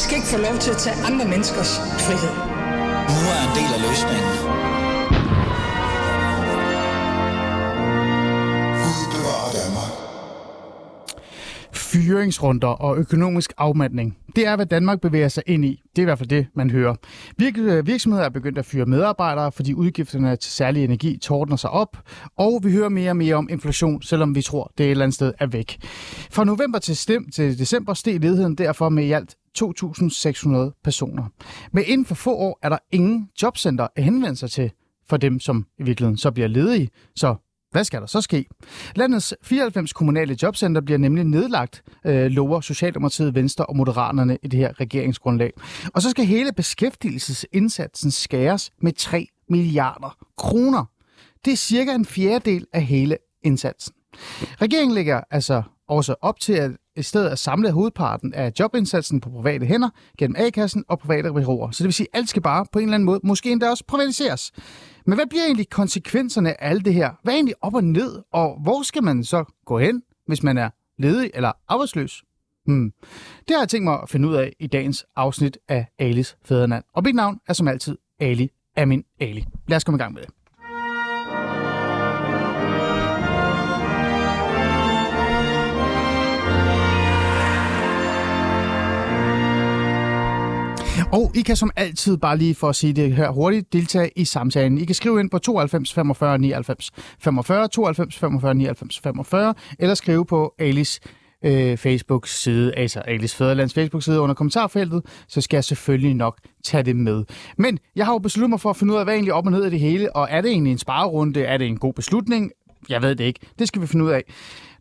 de skal ikke få lov til at tage andre menneskers frihed. Nu er en del af løsningen. fyringsrunder og økonomisk afmatning. Det er, hvad Danmark bevæger sig ind i. Det er i hvert fald det, man hører. Øh, virksomheder er begyndt at fyre medarbejdere, fordi udgifterne til særlig energi tordner sig op, og vi hører mere og mere om inflation, selvom vi tror, det et eller andet sted er væk. Fra november til, stem, til december steg ledigheden derfor med i alt 2.600 personer. Men inden for få år er der ingen jobcenter at henvende sig til for dem, som i virkeligheden så bliver ledige. Så hvad skal der så ske? Landets 94 kommunale jobcenter bliver nemlig nedlagt, øh, lover Socialdemokratiet, Venstre og Moderaterne i det her regeringsgrundlag. Og så skal hele beskæftigelsesindsatsen skæres med 3 milliarder kroner. Det er cirka en fjerdedel af hele indsatsen. Regeringen lægger altså også op til at i stedet at samle hovedparten af jobindsatsen på private hænder gennem A-kassen og private bureauer. Så det vil sige, at alt skal bare på en eller anden måde måske endda også privatiseres. Men hvad bliver egentlig konsekvenserne af alt det her? Hvad er egentlig op og ned, og hvor skal man så gå hen, hvis man er ledig eller arbejdsløs? Hmm. Det har jeg tænkt mig at finde ud af i dagens afsnit af Alis Fædernand. Og mit navn er som altid Ali Amin Ali. Lad os komme i gang med det. Og I kan som altid bare lige for at sige det her hurtigt deltage i samtalen. I kan skrive ind på 92 45 99 45, 92 45 99 45, eller skrive på Alice øh, Facebook-side, altså Alice Fæderlands Facebook-side under kommentarfeltet, så skal jeg selvfølgelig nok tage det med. Men jeg har jo besluttet mig for at finde ud af, hvad egentlig op og ned af det hele, og er det egentlig en sparerunde? Er det en god beslutning? Jeg ved det ikke. Det skal vi finde ud af.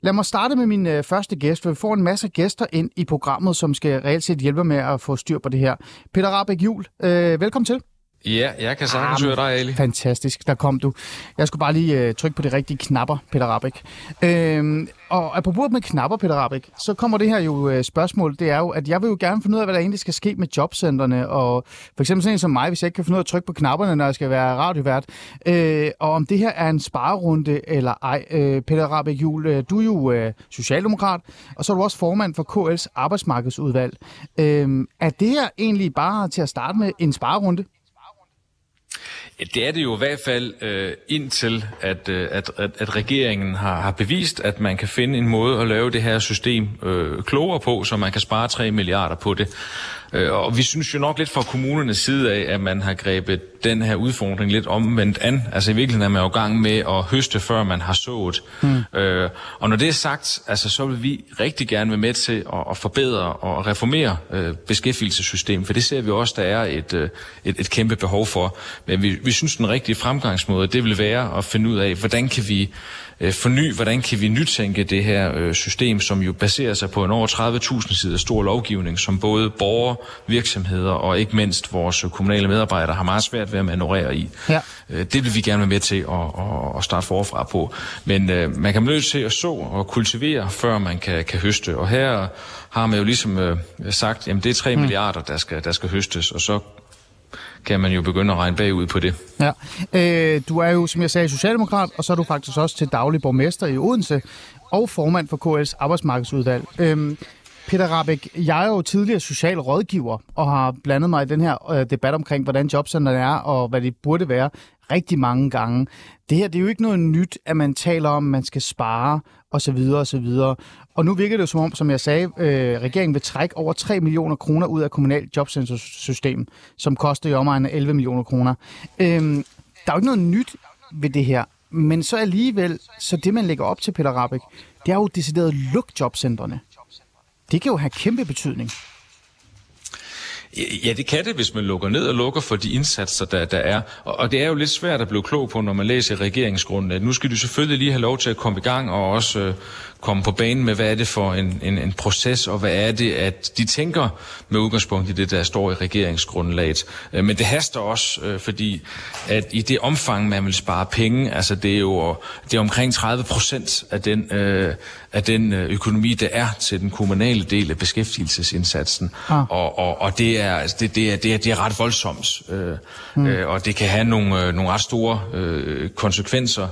Lad mig starte med min øh, første gæst, for vi får en masse gæster ind i programmet, som skal reelt set hjælpe med at få styr på det her. Peter Rabeck Jul, øh, velkommen til. Ja, jeg kan sagtens høre dig, Ali. Fantastisk, der kom du. Jeg skulle bare lige øh, trykke på de rigtige knapper, Peter Rabeck. Øhm, og apropos med knapper, Peter Rabeck, så kommer det her jo øh, spørgsmål. Det er jo, at jeg vil jo gerne finde ud af, hvad der egentlig skal ske med jobcentrene. Og for eksempel sådan en som mig, hvis jeg ikke kan finde ud af at trykke på knapperne, når jeg skal være radiovært. Øh, og om det her er en sparerunde eller ej. Øh, Peter Rabeck Jul, øh, du er jo øh, socialdemokrat, og så er du også formand for KL's arbejdsmarkedsudvalg. Øh, er det her egentlig bare til at starte med en sparerunde? Det er det jo i hvert fald øh, indtil, at, øh, at, at, at regeringen har, har bevist, at man kan finde en måde at lave det her system øh, klogere på, så man kan spare 3 milliarder på det. Øh, og vi synes jo nok lidt fra kommunernes side af, at man har grebet den her udfordring lidt omvendt an. Altså i virkeligheden er man jo i gang med at høste, før man har sået. Mm. Øh, og når det er sagt, altså, så vil vi rigtig gerne være med til at, at forbedre og reformere øh, beskæftigelsessystemet, for det ser vi også, der er et, øh, et, et kæmpe behov for. Men vi, vi synes, den rigtige fremgangsmåde, det vil være at finde ud af, hvordan kan vi øh, forny, hvordan kan vi nytænke det her øh, system, som jo baserer sig på en over 30.000 sider stor lovgivning, som både borgere, virksomheder og ikke mindst vores kommunale medarbejdere har meget svært ved at manøvrere i. Ja. Øh, det vil vi gerne være med til at, at, at starte forfra på. Men øh, man kan nødt til at så og kultivere, før man kan, kan høste. Og her har man jo ligesom øh, sagt, at det er 3 mm. milliarder, der skal, der skal høstes, og så kan man jo begynde at regne bagud på det. Ja. Øh, du er jo, som jeg sagde, socialdemokrat, og så er du faktisk også til daglig borgmester i Odense og formand for KL's arbejdsmarkedsudvalg. Øh, Peter Rabeck, jeg er jo tidligere social rådgiver og har blandet mig i den her øh, debat omkring, hvordan jobcenterne er og hvad det burde være rigtig mange gange. Det her det er jo ikke noget nyt, at man taler om, at man skal spare osv. osv. Og nu virker det jo som om, som jeg sagde, øh, regeringen vil trække over 3 millioner kroner ud af kommunalt jobcentersystem, som koster i omegnen 11 millioner kroner. Øh, der er jo ikke noget nyt ved det her, men så alligevel, så det man lægger op til, Peter Rabeck, det er jo decideret at lukke jobcentrene. Det kan jo have kæmpe betydning. Ja, det kan det, hvis man lukker ned og lukker for de indsatser, der, der er. Og, og det er jo lidt svært at blive klog på, når man læser regeringsgrunden. Nu skal du selvfølgelig lige have lov til at komme i gang og også øh, komme på banen med, hvad er det for en, en, en proces, og hvad er det, at de tænker med udgangspunkt i det, der står i regeringsgrundlaget. Øh, men det haster også, øh, fordi at i det omfang, man vil spare penge, altså det er jo det er omkring 30 procent af den, øh, af den øh, økonomi, der er til den kommunale del af beskæftigelsesindsatsen. Ah. Og, og, og det, er, altså det, det, er, det, er, det er ret voldsomt, øh, mm. øh, og det kan have nogle, nogle ret store øh, konsekvenser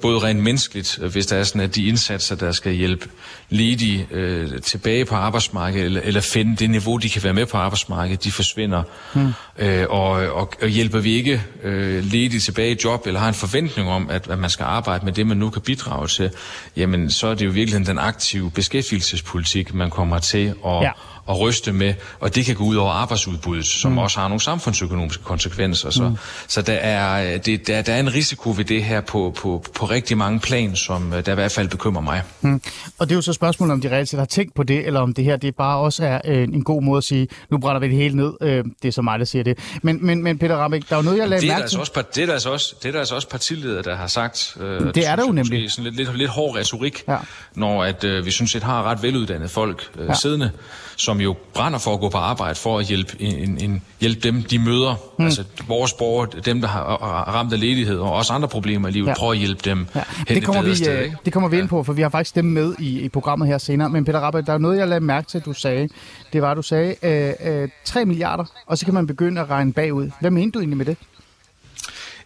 både rent menneskeligt, hvis der er sådan, at de indsatser, der skal hjælpe ledige øh, tilbage på arbejdsmarkedet, eller, eller finde det niveau, de kan være med på arbejdsmarkedet, de forsvinder. Mm. Øh, og, og, og hjælper vi ikke øh, ledige tilbage i job, eller har en forventning om, at, at man skal arbejde med det, man nu kan bidrage til, jamen så er det jo virkelig den aktive beskæftigelsespolitik, man kommer til at, ja at ryste med, og det kan gå ud over arbejdsudbuddet, som mm. også har nogle samfundsøkonomiske konsekvenser. Så, mm. så der, er, det, der, der er en risiko ved det her på, på, på rigtig mange plan, som øh, der i hvert fald bekymrer mig. Mm. Og det er jo så spørgsmålet, om de reelt set har tænkt på det, eller om det her det bare også er øh, en god måde at sige, nu brænder vi det hele ned. Øh, det er så mig, der siger det. Men, men, men Peter Rabeck, der er jo noget, jeg lagde mærke altså til. Også, det er der altså også, det er der altså også partiledere, der har sagt. Øh, det er der jo nemlig. Sådan lidt, lidt, lidt hård retorik, ja. når at, øh, vi synes set har ret veluddannede folk øh, ja. siddende, som jo brænder for at gå på arbejde for at hjælpe, en, en, hjælpe dem, de møder. Mm. Altså vores borgere, dem der har ramt af ledighed og også andre problemer i livet, ja. prøve at hjælpe dem ja. det kommer vi, sted, øh, ikke? Det kommer vi ind på, for vi har faktisk dem med i, i programmet her senere. Men Peter Rappe, der er noget, jeg lagde mærke til, du sagde. Det var, at du sagde øh, øh, 3 milliarder, og så kan man begynde at regne bagud. Hvad mente du egentlig med det?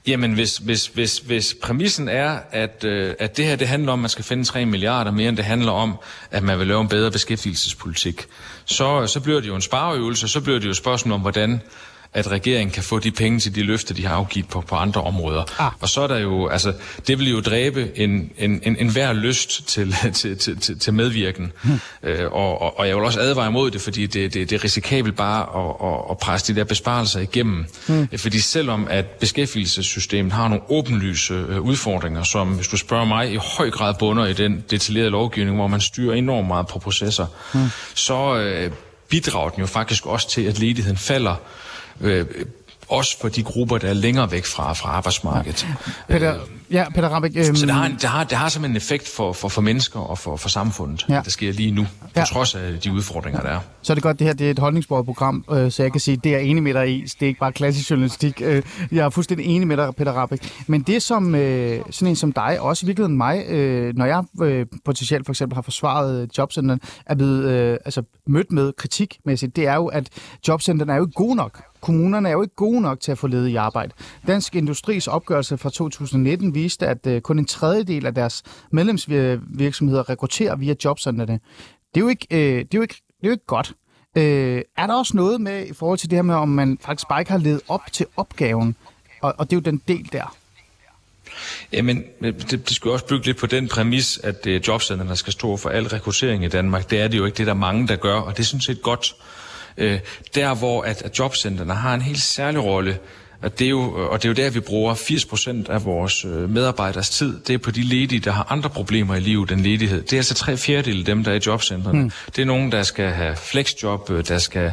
Jamen, hvis, hvis, hvis, hvis præmissen er, at, øh, at det her det handler om, at man skal finde 3 milliarder mere, end det handler om, at man vil lave en bedre beskæftigelsespolitik, så, så bliver det jo en spareøvelse, så bliver det jo et spørgsmål om, hvordan at regeringen kan få de penge til de løfter, de har afgivet på, på andre områder. Ah. Og så er der jo, altså, det vil jo dræbe en, en, en, en hver lyst til, til, til, til, til medvirken. Hmm. Øh, og, og, og jeg vil også advare imod det, fordi det, det, det er risikabelt bare at, at, at presse de der besparelser igennem. Hmm. Fordi selvom at beskæftigelsessystemet har nogle åbenlyse øh, udfordringer, som, hvis du spørger mig, i høj grad bunder i den detaljerede lovgivning, hvor man styrer enormt meget på processer, hmm. så øh, bidrager den jo faktisk også til, at ledigheden falder øh, også for de grupper, der er længere væk fra, fra arbejdsmarkedet. Peter, øh, ja, Peter Rabeck, øhm... Så det har, det, har, det har simpelthen en effekt for, for, for mennesker og for, for samfundet, ja. der sker lige nu, på ja. trods af de udfordringer, der er. Så er det godt, det her det er et holdningsbordet program, øh, så jeg kan sige, det er enig med dig i. Det er ikke bare klassisk journalistik. Øh, jeg er fuldstændig enig med dig, Peter Rabeck. Men det som øh, sådan en som dig, også i virkeligheden mig, øh, når jeg øh, potentielt for eksempel har forsvaret øh, jobcenteren, er blevet øh, altså, mødt med kritikmæssigt, det er jo, at jobcenteren er jo ikke god nok kommunerne er jo ikke gode nok til at få ledet i arbejde. Dansk Industris opgørelse fra 2019 viste, at øh, kun en tredjedel af deres medlemsvirksomheder rekrutterer via jobcenterne. Det er jo ikke, øh, det er jo ikke, det er jo ikke godt. Øh, er der også noget med i forhold til det her med, om man faktisk bare ikke har levet op til opgaven? Og, og det er jo den del der. Jamen, det, det skal jo også bygge lidt på den præmis, at det er der skal stå for al rekruttering i Danmark. Det er det jo ikke. Det er der mange, der gør, og det er sådan set godt. Øh, der hvor at, at jobcenterne har en helt særlig rolle, og det, er jo, og det er jo der, vi bruger 80% af vores øh, medarbejders tid. Det er på de ledige, der har andre problemer i livet end ledighed. Det er altså tre fjerdedel af dem, der er i jobcentrene. Mm. Det er nogen, der skal have flexjob, øh, der skal,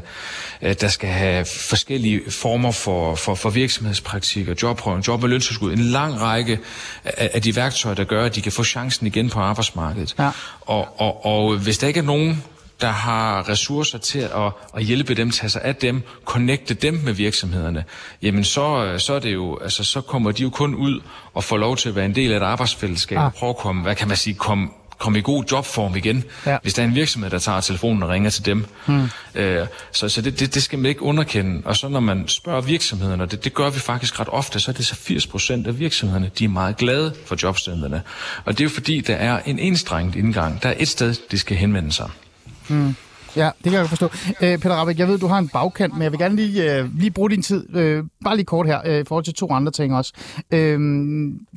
øh, der skal have forskellige former for, for, for virksomhedspraktik og jobprøvning, job- og løntilskud. En lang række af, af de værktøjer, der gør, at de kan få chancen igen på arbejdsmarkedet. Ja. Og, og, og hvis der ikke er nogen der har ressourcer til at, at hjælpe dem, tage sig af dem, connecte dem med virksomhederne, jamen så, så, er det jo, altså, så kommer de jo kun ud og får lov til at være en del af et arbejdsfællesskab, ah. og prøve at komme, hvad kan man sige, komme komme i god jobform igen, ja. hvis der er en virksomhed, der tager telefonen og ringer til dem. Hmm. Øh, så så det, det, det skal man ikke underkende. Og så når man spørger virksomhederne, og det, det gør vi faktisk ret ofte, så er det så 80 procent af virksomhederne, de er meget glade for jobstanderne. Og det er jo fordi, der er en enstrengt indgang. Der er et sted, de skal henvende sig. Mm. Ja, det kan jeg forstå. Øh, Peter Rabeck, jeg ved, du har en bagkant, men jeg vil gerne lige, øh, lige bruge din tid, øh, bare lige kort her, øh, i forhold til to andre ting også. Øh,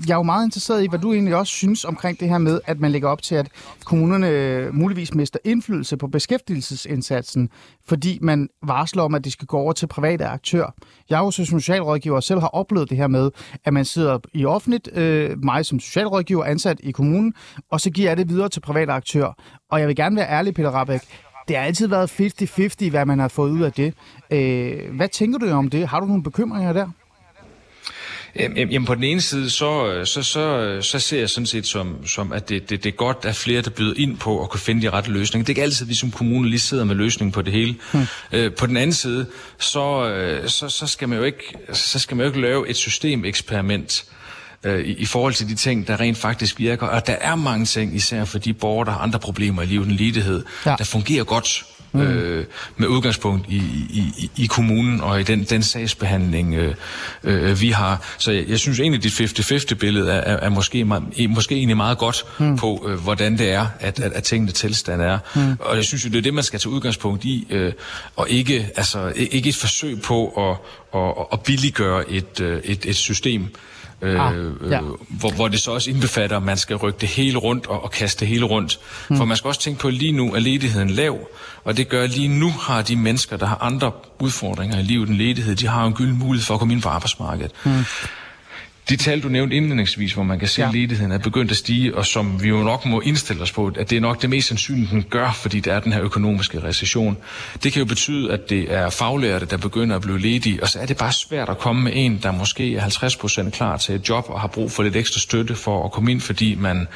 jeg er jo meget interesseret i, hvad du egentlig også synes omkring det her med, at man lægger op til, at kommunerne øh, muligvis mister indflydelse på beskæftigelsesindsatsen, fordi man varsler om, at det skal gå over til private aktører. Jeg jo som socialrådgiver selv har oplevet det her med, at man sidder i offentligt, øh, mig som socialrådgiver ansat i kommunen, og så giver jeg det videre til private aktører. Og jeg vil gerne være ærlig, Peter Rabeck, det har altid været 50-50, hvad man har fået ud af det. Øh, hvad tænker du om det? Har du nogle bekymringer der? Jamen på den ene side, så, så, så, så ser jeg sådan set som, som at det, det, det er godt, at flere der byder ind på at kunne finde de rette løsninger. Det er ikke altid, at vi som kommune lige sidder med løsningen på det hele. Øh, på den anden side, så, så, så, skal man jo ikke, så skal man jo ikke lave et systemeksperiment, øh, i, i forhold til de ting, der rent faktisk virker. Og der er mange ting, især for de borgere, der har andre problemer i livet, en lidighed, Ja. der fungerer godt mm. øh, med udgangspunkt i, i, i, i kommunen og i den, den sagsbehandling, øh, øh, vi har. Så jeg, jeg synes egentlig, dit 50-50-billede er, er, er måske, me- måske egentlig meget godt mm. på, øh, hvordan det er, at, at, at tingene tilstand er. Mm. Og jeg synes jo, det er det, man skal tage udgangspunkt i, øh, og ikke, altså, ikke et forsøg på at, at, at billiggøre et, øh, et, et system, Øh, Ah, ja. øh, hvor, hvor det så også indbefatter, at man skal rykke det hele rundt og, og kaste det hele rundt. Mm. For man skal også tænke på, at lige nu er ledigheden lav, og det gør, at lige nu har de mennesker, der har andre udfordringer i livet end ledighed, de har en gylden mulighed for at komme ind på arbejdsmarkedet. Mm. De tal, du nævnte indledningsvis, hvor man kan se, Ja. at ledigheden er begyndt at stige, og som vi jo nok må indstille os på, at det er nok det mest sandsynlige, den gør, fordi der er den her økonomiske recession. Det kan jo betyde, at det er faglærte, der begynder at blive ledige, og så er det bare svært at komme med en, der måske er 50% klar til et job og har brug for lidt ekstra støtte for at komme ind, fordi man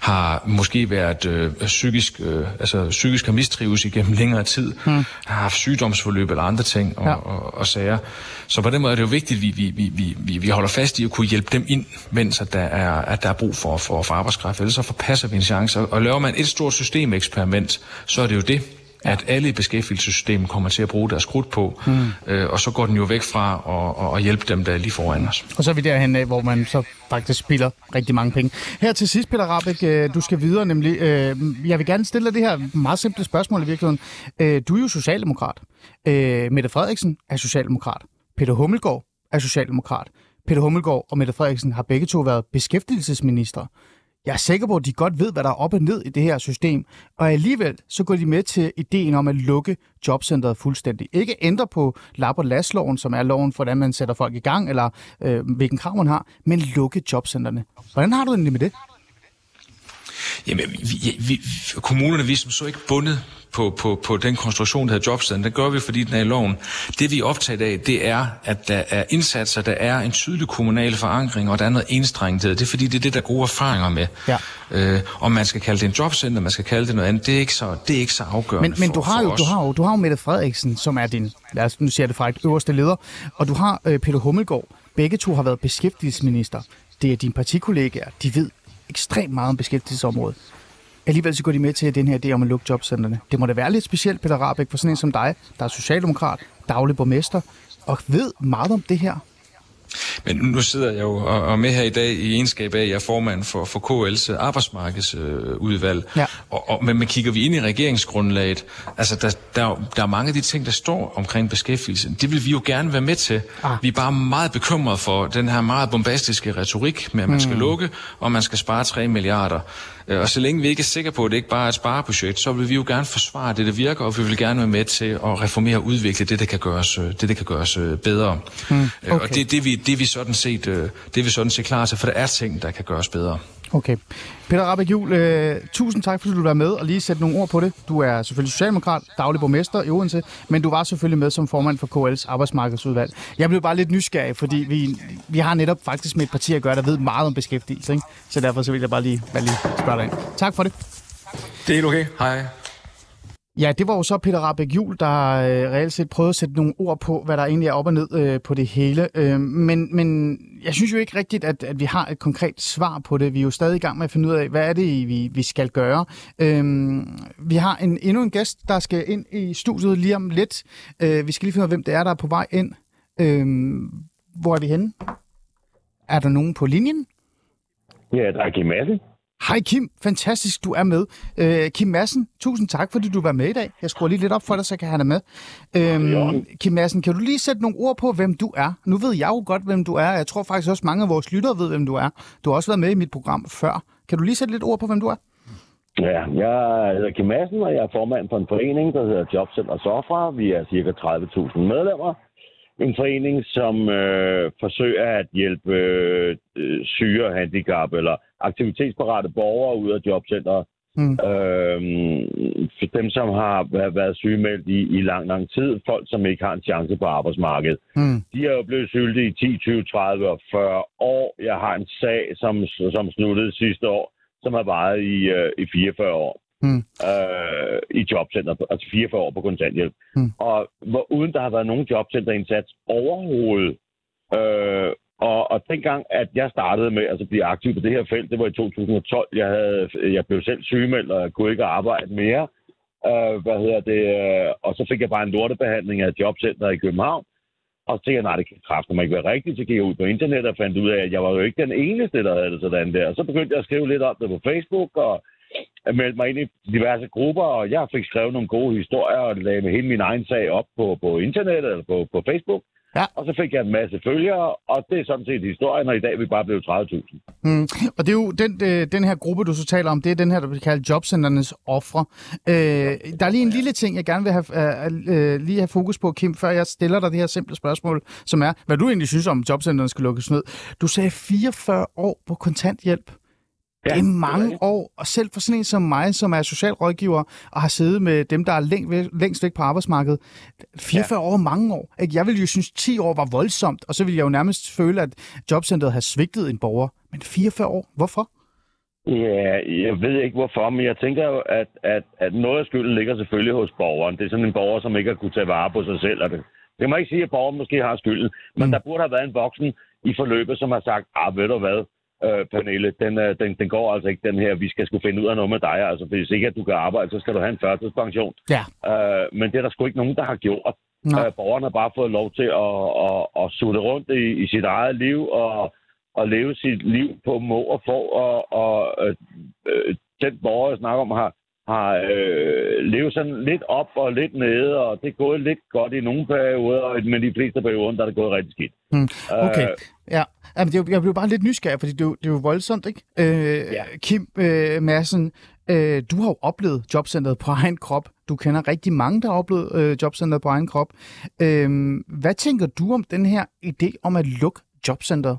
har måske været øh, psykisk, øh, altså psykisk har mistrives igennem længere tid, hmm. har haft sygdomsforløb eller andre ting og, Ja. ja. og, og sager. Så på den måde er det jo vigtigt, at vi, vi, vi, vi, vi holder fast i at kunne hjælpe dem ind, mens at der er, at der er brug for, for, for arbejdskraft. Ellers så forpasser vi en chance. Og, og laver man et stort systemeksperiment, så er det jo det, at alle i beskæftigelsessystemet kommer til at bruge deres krudt på, mm. øh, og så går den jo væk fra at, at, hjælpe dem, der er lige foran os. Og så er vi derhen af, hvor man så faktisk spilder rigtig mange penge. Her til sidst, Peter Rabeck, øh, du skal videre nemlig. øh, Jeg vil gerne stille dig det her meget simple spørgsmål i virkeligheden. Øh, Du er jo socialdemokrat. Øh, Mette Frederiksen er socialdemokrat. Peter Hummelgaard er socialdemokrat. Peter Hummelgaard og Mette Frederiksen har begge to været beskæftigelsesminister. Jeg er sikker på, at de godt ved, hvad der er op og ned i det her system, og alligevel så går de med til ideen om at lukke jobcentret fuldstændig. Ikke ændre på lap- og lastloven, som er loven for, hvordan man sætter folk i gang, eller øh, hvilken krav man har, men lukke jobcentrene. Hvordan har du det med det? Jamen, vi, vi, kommunerne vi som så ikke bundet på, på, på den konstruktion, der hedder jobcenter. Det gør vi, fordi den er i loven. Det vi er optaget af, det er, at der er indsatser, der er en tydelig kommunal forankring, og der er noget enstrengethed. Det er fordi, det er det, der er gode erfaringer med. Ja. Øh, om man skal kalde det en jobcenter, man skal kalde det noget andet, det er ikke så, det er ikke så afgørende Men, men for, du, har jo, du, har jo, du har jo Mette Frederiksen, som er din, lad os nu siger det fra et øverste leder, og du har øh, Peter Hummelgaard. Begge to har været beskæftigelsesminister. Det er dine partikollegaer. De ved ekstremt meget om beskæftigelsesområdet. Alligevel så går de med til den her idé om at lukke jobcentrene. Det må da være lidt specielt, Peter Rabeck, for sådan en som dig, der er socialdemokrat, daglig borgmester, og ved meget om det her. Men nu sidder jeg jo og og med her i dag i egenskab af, at jeg er formand for, for KL's arbejdsmarkedsudvalg. Ja. Og, og, men, men kigger vi ind i regeringsgrundlaget, altså der, der, der er mange af de ting, der står omkring beskæftigelse. Det vil vi jo gerne være med til. Ah. Vi er bare meget bekymrede for den her meget bombastiske retorik med, at man skal Mm. lukke, og man skal spare 3 milliarder. Øh, Og så længe vi ikke er sikre på, at det ikke bare er et spareprojekt, så vil vi jo gerne forsvare det, der virker, og vi vil gerne være med til at reformere og udvikle det, der kan gøres, øh, det, der kan gøres øh, bedre. Mm, okay. Og det, det, vi, det vi sådan set, det er vi sådan set klar til, for der er ting, der kan gøres bedre. Okay. Peter Rabeck Juhl, øh, tusind tak, fordi du var med og lige sætte nogle ord på det. Du er selvfølgelig socialdemokrat, daglig borgmester i Odense, men du var selvfølgelig med som formand for KL's arbejdsmarkedsudvalg. Jeg blev bare lidt nysgerrig, fordi vi, vi har netop faktisk med et parti at gøre, der ved meget om beskæftigelse. Ikke? Så derfor så vil jeg bare lige, bare lige spørge dig ind. Tak for det. Det er okay. Hej. Ja, det var jo så Peter Rabeck Jul, der øh, reelt set prøvede at sætte nogle ord på, hvad der egentlig er op og ned øh, på det hele. Øh, men, men jeg synes jo ikke rigtigt, at, at vi har et konkret svar på det. Vi er jo stadig i gang med at finde ud af, hvad er det, vi, vi skal gøre. Øh, vi har en, endnu en gæst, der skal ind i studiet lige om lidt. Øh, vi skal lige finde ud af, hvem det er, der er på vej ind. Øh, hvor er vi henne? Er der nogen på linjen? Ja, der er Kim Madsen. Hej Kim, fantastisk du er med. Øh, Kim Madsen, tusind tak fordi du var med i dag. Jeg skruer lige lidt op for dig, så kan have dig med. Øhm, Kim Madsen, kan du lige sætte nogle ord på, hvem du er? Nu ved jeg jo godt, hvem du er. Jeg tror faktisk også, mange af vores lyttere ved, hvem du er. Du har også været med i mit program før. Kan du lige sætte lidt ord på, hvem du er? Ja, jeg hedder Kim Madsen, og jeg er formand for en forening, der hedder Jobcenter Sofra. Vi er cirka 30.000 medlemmer. En forening, som øh, forsøger at hjælpe øh, syge, handicap eller aktivitetsparate borgere ud af jobcenteret. Mm. For dem, som har væ- været sygemeldt i, i lang, lang tid. Folk, som ikke har en chance på arbejdsmarkedet. Mm. De er jo blevet syltet i 10, 20, 30 og 40 år. Jeg har en sag, som, som sluttede sidste år, som har varet i, øh, i 44 år Mm. øh, i jobcenter, altså 44 år på kontanthjælp. Mm. Og hvor, uden der har været nogen jobcenterindsats overhovedet, øh, Og, og dengang, at jeg startede med altså, at blive aktiv på det her felt, det var i 2012. Jeg, havde, jeg blev selv sygemeldt, og jeg kunne ikke arbejde mere. Uh, hvad hedder det? Og så fik jeg bare en lortebehandling af jobcenter i København. Og så tænkte jeg, nej, det kan kraften ikke være rigtigt. Så gik jeg ud på internet og fandt ud af, at jeg var jo ikke den eneste, der havde det sådan der. Og så begyndte jeg at skrive lidt om det på Facebook, og jeg meldte mig ind i diverse grupper, og jeg fik skrevet nogle gode historier, og lagde med hele min egen sag op på, på internet eller på, på Facebook. Ja. Og så fik jeg en masse følgere, og det er sådan set historien, og i dag er vi bare blevet 30.000. Mm. Og det er jo den, øh, den her gruppe, du så taler om, det er den her, der bliver kaldt jobcenternes ofre. Øh, der er lige en lille ting, jeg gerne vil have, øh, øh, lige have fokus på, Kim, før jeg stiller dig det her simple spørgsmål, som er, hvad du egentlig synes om, jobcenterne skal lukkes ned. Du sagde 44 år på kontanthjælp. Ja, det er mange det er år, og selv for sådan en som mig, som er socialrådgiver og har siddet med dem, der er læng, længst væk på arbejdsmarkedet, 44 ja. år mange år. Ikke? Jeg ville jo synes, 10 år var voldsomt, og så ville jeg jo nærmest føle, at jobcentret har svigtet en borger. Men 44 år, hvorfor? Ja, jeg ved ikke hvorfor, men jeg tænker jo, at, at, at noget af skylden ligger selvfølgelig hos borgeren. Det er sådan en borger, som ikke har kunne tage vare på sig selv. Og det, det kan man ikke sige, at borgeren måske har skylden, men mm. der burde have været en voksen i forløbet, som har sagt, ah, ved du hvad, øh, Pernille, den, øh, den, den går altså ikke, den her, vi skal skulle finde ud af noget med dig. Altså, hvis ikke at du kan arbejde, så skal du have en førtidspension. Ja. Øh, men det er der sgu ikke nogen, der har gjort. Øh, borgerne har bare fået lov til at, at, at sutte rundt i, i sit eget liv og, og leve sit liv på må og få. Og, og øh, øh, den borger, jeg snakker om, har, har øh, levet sådan lidt op og lidt nede, og det er gået lidt godt i nogle perioder, men de fleste perioder, der er det gået rigtig skidt. Mm, okay, øh, ja. Jamen, det er, jeg blev bare lidt nysgerrig, fordi det er, jo, det er jo voldsomt, ikke? Øh, ja. Kim øh, Madsen, øh, du har jo oplevet jobcentret på egen krop. Du kender rigtig mange, der har oplevet øh, jobcentret på egen krop. Øh, hvad tænker du om den her idé om at lukke jobcentret?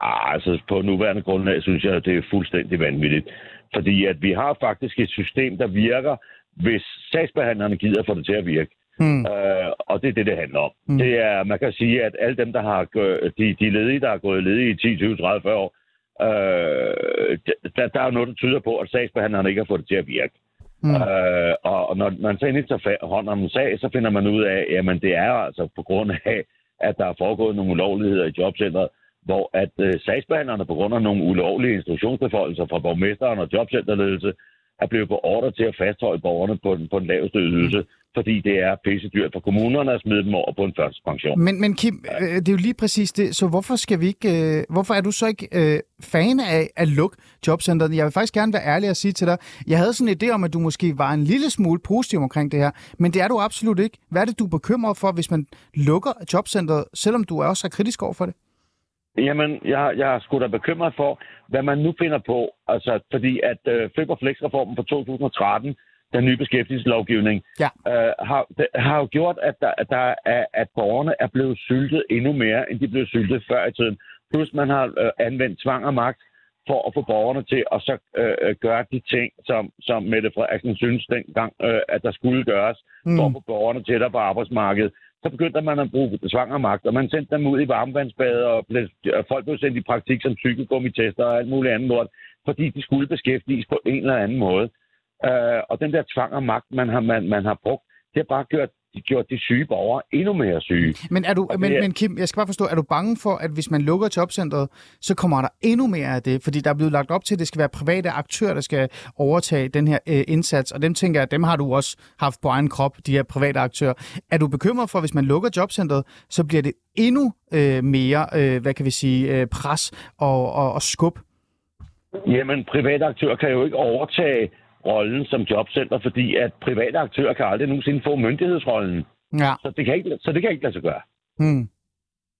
Ah, altså på nuværende grundlag synes jeg, at det er fuldstændig vanvittigt. Fordi at vi har faktisk et system, der virker, hvis sagsbehandlerne gider få det til at virke. Mm. Øh, og det er det, det handler om. Mm. Det er, man kan sige, at alle dem, der har de, de ledige, der har gået ledige i 10, 20, 30, 40 år, øh, der, der er noget, der tyder på, at sagsbehandlerne ikke har fået det til at virke. Mm. Øh, og når man så endelig tager hånd om en sag, så finder man ud af, at det er altså på grund af, at der er foregået nogle ulovligheder i jobcentret, hvor at øh, sagsbehandlerne på grund af nogle ulovlige instruktionsbefoldelser fra borgmesteren og jobcenterledelse er blevet beordret til at fastholde borgerne på den, på den laveste ydelse, fordi det er pisse dyrt for kommunerne at smide dem over på en pension. Men, men Kim, ja. øh, det er jo lige præcis det. Så hvorfor skal vi ikke, øh, hvorfor er du så ikke øh, fan af at lukke jobcenteret? Jeg vil faktisk gerne være ærlig og sige til dig, jeg havde sådan en idé om, at du måske var en lille smule positiv omkring det her, men det er du absolut ikke. Hvad er det, du er bekymret for, hvis man lukker jobcenteret, selvom du også er kritisk over for det? Jamen, jeg, jeg er sgu da bekymret for, hvad man nu finder på. Altså, fordi at øh, Flip og Flex-reformen fra 2013, den nye beskæftigelseslovgivning, ja. øh, har, det, har jo gjort, at, der, at, der er, at borgerne er blevet syltet endnu mere, end de blev syltet før i tiden. Plus man har øh, anvendt tvang og magt for at få borgerne til at så øh, gøre de ting, som, som Mette Frederiksen synes dengang, øh, at der skulle gøres, mm. for at få borgerne tættere på arbejdsmarkedet så begyndte man at bruge svangermagt, og man sendte dem ud i varmvandsbade, og, og folk blev sendt i praktik som cykelgummitester og alt muligt andet lort, fordi de skulle beskæftiges på en eller anden måde. Uh, og den der tvang og magt, man har, man, man har brugt, det har bare gjort gjort de syge borgere endnu mere syge. Men, er du, men, men Kim, jeg skal bare forstå, er du bange for, at hvis man lukker jobcentret, så kommer der endnu mere af det? Fordi der er blevet lagt op til, at det skal være private aktører, der skal overtage den her øh, indsats, og dem tænker jeg, dem har du også haft på egen krop, de her private aktører. Er du bekymret for, at hvis man lukker jobcentret, så bliver det endnu øh, mere, øh, hvad kan vi sige, øh, pres og, og, og skub? Jamen, private aktører kan jo ikke overtage rollen som jobcenter, fordi at private aktører kan aldrig nogensinde få myndighedsrollen. Ja. Så, det kan ikke, så det kan ikke lade sig gøre. Hmm.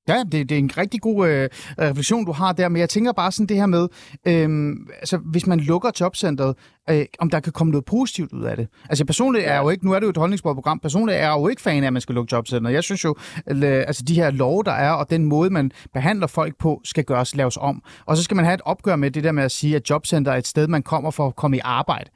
Ja, det, det er en rigtig god øh, refleksion, du har der, men jeg tænker bare sådan det her med, øh, altså hvis man lukker jobcentret, øh, om der kan komme noget positivt ud af det. Altså personligt er jeg jo ikke, nu er det jo et holdningsbordsprogram, personligt er jeg jo ikke fan af, at man skal lukke jobcentret. Jeg synes jo, altså de her love, der er, og den måde, man behandler folk på, skal gøres, laves om. Og så skal man have et opgør med det der med at sige, at jobcenter er et sted, man kommer for at komme i arbejde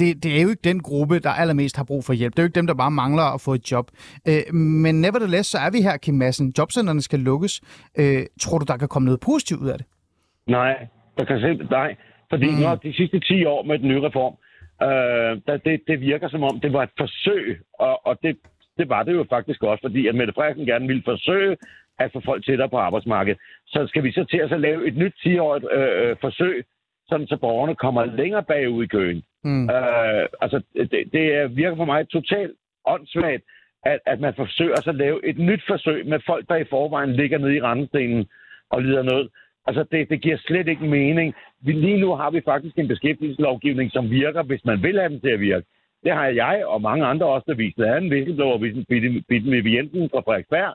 det, det er jo ikke den gruppe, der allermest har brug for hjælp. Det er jo ikke dem, der bare mangler at få et job. Øh, men nevertheless, så er vi her, Kim Madsen. Jobcenterne skal lukkes. Øh, tror du, der kan komme noget positivt ud af det? Nej, der kan simpelthen nej. Fordi mm. når de sidste 10 år med den nye reform, øh, der, det, det virker som om, det var et forsøg, og, og det, det var det jo faktisk også, fordi at Mette Frederiksen gerne ville forsøge at få folk tættere på arbejdsmarkedet. Så skal vi så til at så lave et nyt 10-årigt øh, øh, forsøg, sådan så borgerne kommer længere bagud i køen. Mm. Øh, altså, det, det virker for mig totalt åndssvagt, at, at man forsøger at lave et nyt forsøg med folk, der i forvejen ligger nede i randstenen og lider noget. Altså, det, det giver slet ikke mening. Vi, lige nu har vi faktisk en beskæftigelseslovgivning, som virker, hvis man vil have den til at virke. Det har jeg og mange andre også, der vist. Der er en whistleblower, Bitte Jensen fra Frederiksberg,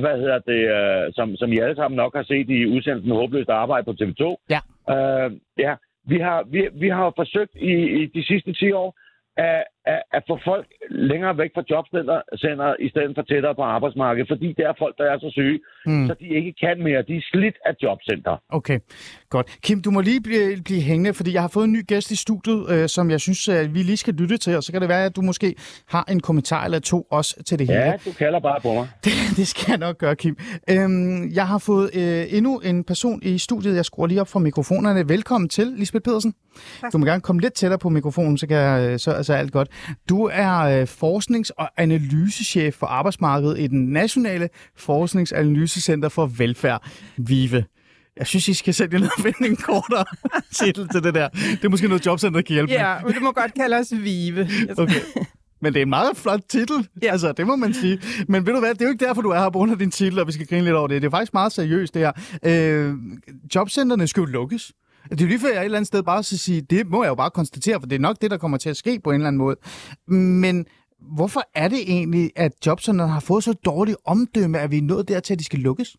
hvad hedder det, uh, som, som I alle sammen nok har set i udsendelsen Håbløst Arbejde på TV2. Ja. Uh, ja, vi har, vi, vi har forsøgt i, i de sidste 10 år at, at, at få folk længere væk fra jobcenter i stedet for tættere på arbejdsmarkedet, fordi det er folk, der er så syge, mm. så de ikke kan mere. De er slidt af jobcenter. Okay, godt. Kim, du må lige blive, blive hængende, fordi jeg har fået en ny gæst i studiet, øh, som jeg synes, at vi lige skal lytte til, og så kan det være, at du måske har en kommentar eller to også til det hele. Ja, du kalder bare på mig. Det, det skal jeg nok gøre, Kim. Øhm, jeg har fået øh, endnu en person i studiet. Jeg skruer lige op for mikrofonerne. Velkommen til, Lisbeth Pedersen. Tak. Du må gerne komme lidt tættere på mikrofonen, så kan jeg, øh, så altså alt godt. Du er øh, forsknings- og analysechef for arbejdsmarkedet i den Nationale Forskningsanalysecenter for Velfærd, VIVE. Jeg synes, I skal sætte jer ned og finde en kortere titel til det der. Det er måske noget jobcenter, der kan hjælpe Ja, men du må godt kalde os VIVE. Okay. Men det er en meget flot titel, ja. altså det må man sige. Men ved du hvad, det er jo ikke derfor, du er her på grund af din titel, og vi skal grine lidt over det. Det er faktisk meget seriøst, det her. Øh, jobcenterne skal jo lukkes. Det er lige før, jeg et eller andet sted bare skal sige, det må jeg jo bare konstatere, for det er nok det, der kommer til at ske på en eller anden måde. Men hvorfor er det egentlig, at jobcenterne har fået så dårligt omdømme, at vi er nået dertil, at de skal lukkes?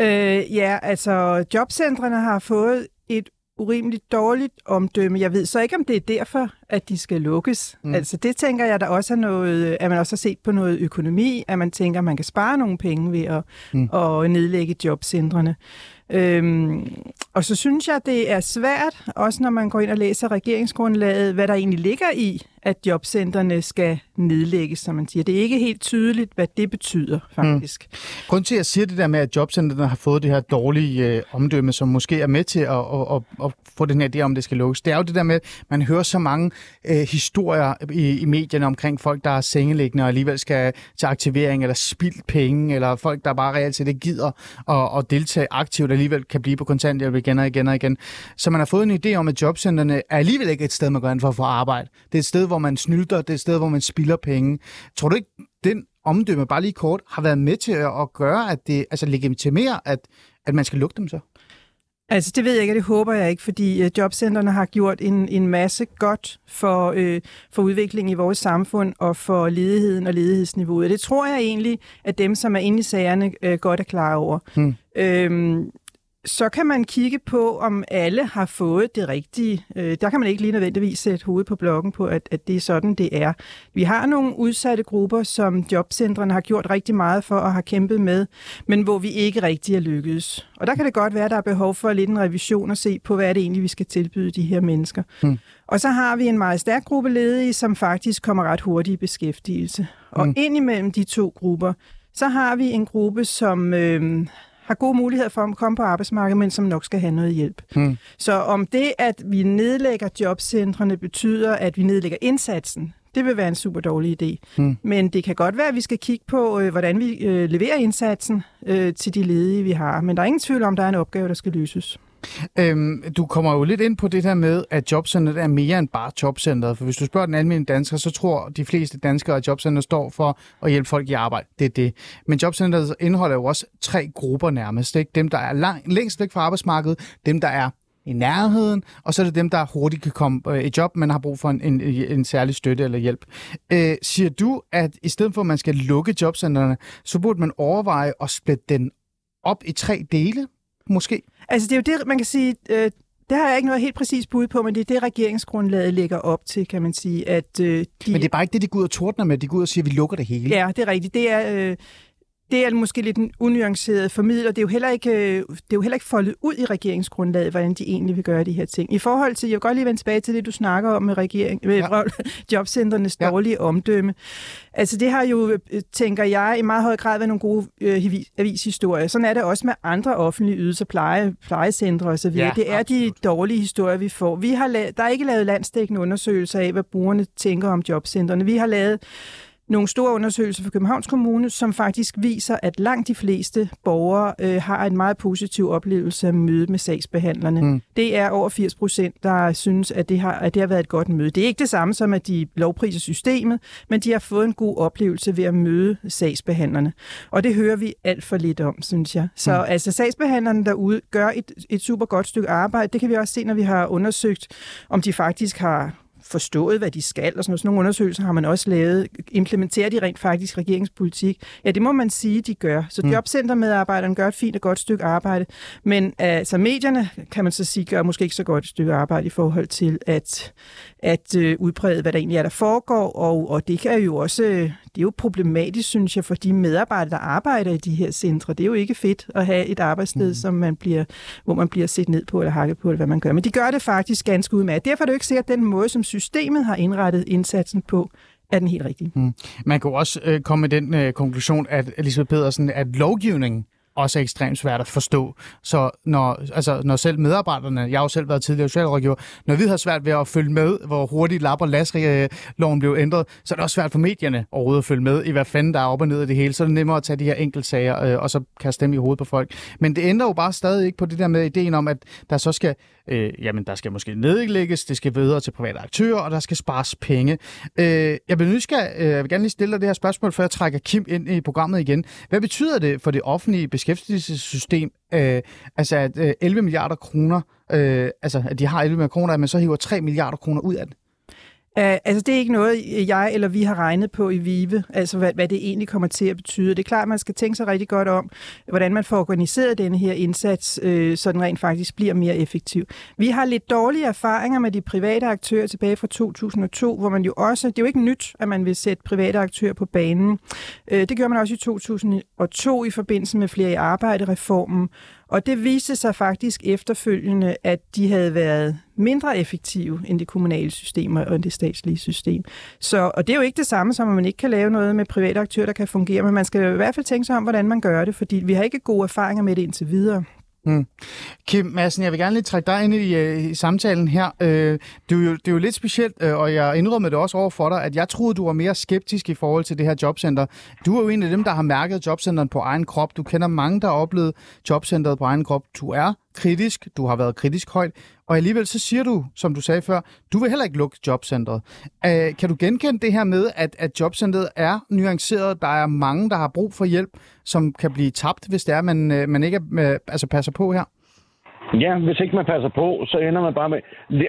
Øh, ja, altså jobcentrene har fået et urimeligt dårligt omdømme. Jeg ved så ikke, om det er derfor, at de skal lukkes. Mm. Altså det tænker jeg, der også er noget, at man også har set på noget økonomi, at man tænker, at man kan spare nogle penge ved at, mm. at nedlægge jobcentrene. Øhm, og så synes jeg, det er svært, også når man går ind og læser regeringsgrundlaget, hvad der egentlig ligger i, at jobcentrene skal nedlægges, som man siger. Det er ikke helt tydeligt, hvad det betyder, faktisk. Mm. Grunden til, at jeg siger det der med, at jobcentrene har fået det her dårlige øh, omdømme, som måske er med til at, at, at, at få den her idé om, det skal lukkes, det er jo det der med, at man hører så mange øh, historier i, i medierne omkring folk, der er sengeliggende og alligevel skal til aktivering, eller spildt penge, eller folk, der bare reelt set ikke gider at, at deltage aktivt, alligevel kan blive på kontanthjælp igen og igen og igen. Så man har fået en idé om, at jobcentrene er alligevel ikke et sted, man går ind for at få arbejde. Det er et sted, hvor man snylter, det er et sted, hvor man spilder penge. Tror du ikke, den omdømme, bare lige kort, har været med til at gøre, at det altså legitimerer, at, at man skal lukke dem så? Altså, det ved jeg ikke, og det håber jeg ikke, fordi uh, jobcentrene har gjort en, en masse godt for, uh, for udviklingen i vores samfund og for ledigheden og ledighedsniveauet. Det tror jeg egentlig, at dem, som er inde i sagerne, uh, godt er klar over. Hmm. Øhm, så kan man kigge på, om alle har fået det rigtige. Øh, der kan man ikke lige nødvendigvis sætte hovedet på blokken på, at, at det er sådan, det er. Vi har nogle udsatte grupper, som jobcentrene har gjort rigtig meget for at have kæmpet med, men hvor vi ikke rigtig er lykkedes. Og der kan det godt være, at der er behov for lidt en revision og se på, hvad er det egentlig, vi skal tilbyde de her mennesker. Hmm. Og så har vi en meget stærk gruppe ledige, som faktisk kommer ret hurtigt i beskæftigelse. Og hmm. ind imellem de to grupper, så har vi en gruppe, som øh, har gode muligheder for at komme på arbejdsmarkedet, men som nok skal have noget hjælp. Hmm. Så om det, at vi nedlægger jobcentrene, betyder, at vi nedlægger indsatsen, det vil være en super dårlig idé. Hmm. Men det kan godt være, at vi skal kigge på, øh, hvordan vi øh, leverer indsatsen øh, til de ledige, vi har. Men der er ingen tvivl om, at der er en opgave, der skal løses. Øhm, du kommer jo lidt ind på det her med, at jobcenteret er mere end bare jobcenteret. For hvis du spørger den almindelige dansker, så tror de fleste danskere, at jobcenteret står for at hjælpe folk i arbejde. Det er det. Men jobcenteret indeholder jo også tre grupper nærmest. Ikke? Dem, der er lang, længst væk fra arbejdsmarkedet, dem, der er i nærheden, og så er det dem, der hurtigt kan komme øh, i job, men har brug for en, en, en særlig støtte eller hjælp. Øh, siger du, at i stedet for, at man skal lukke jobcentrene, så burde man overveje at splitte den op i tre dele, måske? Altså det er jo det, man kan sige, øh, det har jeg ikke noget helt præcis bud på, men det er det, regeringsgrundlaget lægger op til, kan man sige. At, øh, de... Men det er bare ikke det, de går ud og tordner med. De går ud og siger, at vi lukker det hele. Ja, det er rigtigt. Det er, øh, det er måske lidt en unuanceret formidler. Det er jo heller ikke, øh, det er jo heller ikke foldet ud i regeringsgrundlaget, hvordan de egentlig vil gøre de her ting. I forhold til, jeg vil godt lige vende tilbage til det, du snakker om med, regering, med ja. jobcenternes ja. dårlige omdømme. Altså det har jo, øh, tænker jeg, i meget høj grad været nogle gode øh, avishistorier. Sådan er det også med andre offentlige ydelser, pleje, plejecentre osv. Ja, det er absolut. de dårlige historier, vi får. Vi har la- der er ikke lavet landstækkende undersøgelser af, hvad brugerne tænker om jobcentrene. Vi har lavet nogle store undersøgelser fra Københavns Kommune, som faktisk viser, at langt de fleste borgere øh, har en meget positiv oplevelse af møde med sagsbehandlerne. Mm. Det er over 80 procent, der synes, at det, har, at det har været et godt møde. Det er ikke det samme som, at de lovpriser systemet, men de har fået en god oplevelse ved at møde sagsbehandlerne. Og det hører vi alt for lidt om, synes jeg. Så mm. altså sagsbehandlerne derude gør et, et super godt stykke arbejde. Det kan vi også se, når vi har undersøgt, om de faktisk har forstået, hvad de skal, og sådan, sådan nogle undersøgelser har man også lavet. Implementerer de rent faktisk regeringspolitik? Ja, det må man sige, de gør. Så mm. jobcentermedarbejderne gør et fint og godt stykke arbejde, men altså medierne, kan man så sige, gør måske ikke så godt et stykke arbejde i forhold til at, at øh, udbrede, hvad der egentlig er, der foregår, og, og det kan jo også, det er jo problematisk, synes jeg, for de medarbejdere, der arbejder i de her centre. Det er jo ikke fedt at have et arbejdssted, mm. som man bliver, hvor man bliver set ned på eller hakket på, eller hvad man gør. Men de gør det faktisk ganske udmærket. Derfor er det jo ikke sikkert, at den måde, som systemet har indrettet indsatsen på, er den helt rigtige. Mm. Man kan også øh, komme med den øh, konklusion, at Elisabeth Pedersen, at lovgivningen også er ekstremt svært at forstå. Så når, altså, når selv medarbejderne, jeg har jo selv været tidligere socialrådgiver, når vi har svært ved at følge med, hvor hurtigt lap- og øh, loven blev ændret, så er det også svært for medierne overhovedet at følge med i, hvad fanden der er op og ned af det hele. Så er det nemmere at tage de her enkeltsager øh, og så kaste dem i hovedet på folk. Men det ændrer jo bare stadig ikke på det der med ideen om, at der så skal, øh, jamen der skal måske nedlægges, det skal videre til private aktører, og der skal spares penge. Øh, jeg, vil nysgerrig, øh, jeg vil gerne lige stille dig det her spørgsmål, før jeg trækker Kim ind i programmet igen. Hvad betyder det for det offentlige beskæftigelsessystem, øh, altså at øh, 11 milliarder kroner, øh, altså at de har 11 milliarder kroner, at man så hiver 3 milliarder kroner ud af det? Uh, altså, det er ikke noget, jeg eller vi har regnet på i VIVE, altså hvad, hvad det egentlig kommer til at betyde. Det er klart, at man skal tænke sig rigtig godt om, hvordan man får organiseret denne her indsats, øh, så den rent faktisk bliver mere effektiv. Vi har lidt dårlige erfaringer med de private aktører tilbage fra 2002, hvor man jo også, det er jo ikke nyt, at man vil sætte private aktører på banen. Øh, det gjorde man også i 2002 i forbindelse med flere i arbejde-reformen, og det viste sig faktisk efterfølgende, at de havde været mindre effektive end det kommunale system og det statslige system. Så, og det er jo ikke det samme som, at man ikke kan lave noget med private aktører, der kan fungere, men man skal i hvert fald tænke sig om, hvordan man gør det, fordi vi har ikke gode erfaringer med det indtil videre. Mm. Kim Madsen, jeg vil gerne lige trække dig ind i, uh, i samtalen her. Øh, det, er jo, det er jo lidt specielt, øh, og jeg indrømmer det også over for dig, at jeg troede, du var mere skeptisk i forhold til det her jobcenter. Du er jo en af dem, der har mærket jobcenteren på egen krop. Du kender mange, der har oplevet jobcenteret på egen krop. Du er kritisk, du har været kritisk højt, og alligevel så siger du, som du sagde før, du vil heller ikke lukke jobcentret. Øh, kan du genkende det her med, at, at jobcentret er nuanceret? Der er mange, der har brug for hjælp, som kan blive tabt, hvis det er, man, øh, man ikke er, øh, altså passer på her? Ja, hvis ikke man passer på, så ender man bare med...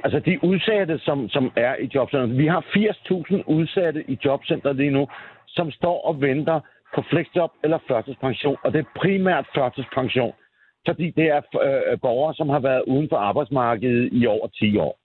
Altså, de udsatte, som, som er i jobcentret. Vi har 80.000 udsatte i jobcentret lige nu, som står og venter på flexjob eller førtidspension, og det er primært førtidspension fordi det er øh, borgere, som har været uden for arbejdsmarkedet i over 10 år.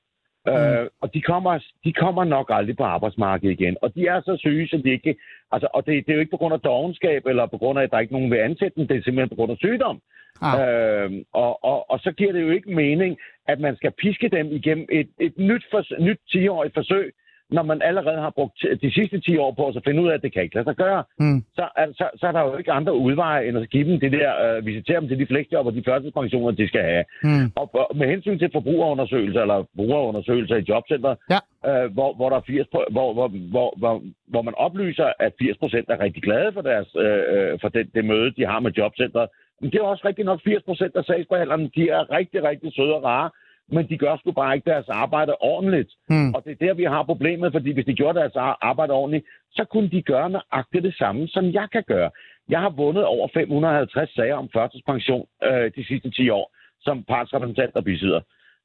Mm. Øh, og de kommer, de kommer nok aldrig på arbejdsmarkedet igen. Og de er så syge, så de ikke... Altså, og det, det er jo ikke på grund af dogenskab, eller på grund af, at der ikke er nogen vil ansætte dem. Det er simpelthen på grund af sygdom. Ah. Øh, og, og, og så giver det jo ikke mening, at man skal piske dem igennem et, et nyt, for, nyt 10-årigt forsøg, når man allerede har brugt de sidste 10 år på at finde ud af, at det kan ikke lade sig gøre, mm. så, altså, så er der jo ikke andre udveje end at give dem det der, øh, visitere dem til de fleksjob og de førtidspensioner, de skal have. Mm. Og, og med hensyn til forbrugerundersøgelser eller brugerundersøgelser i jobcenter, ja. øh, hvor, hvor, der er 80, hvor, hvor, hvor, hvor, hvor man oplyser, at 80 procent er rigtig glade for, deres, øh, øh for det, det møde, de har med jobcenter. Men det er også rigtig nok 80 procent af sagsbehandlerne, de er rigtig, rigtig søde og rare, men de gør sgu bare ikke deres arbejde ordentligt. Mm. Og det er der, vi har problemet, fordi hvis de gjorde deres arbejde ordentligt, så kunne de gøre nøjagtigt det samme, som jeg kan gøre. Jeg har vundet over 550 sager om førtidspension øh, de sidste 10 år, som partsrepræsentant og bisidder.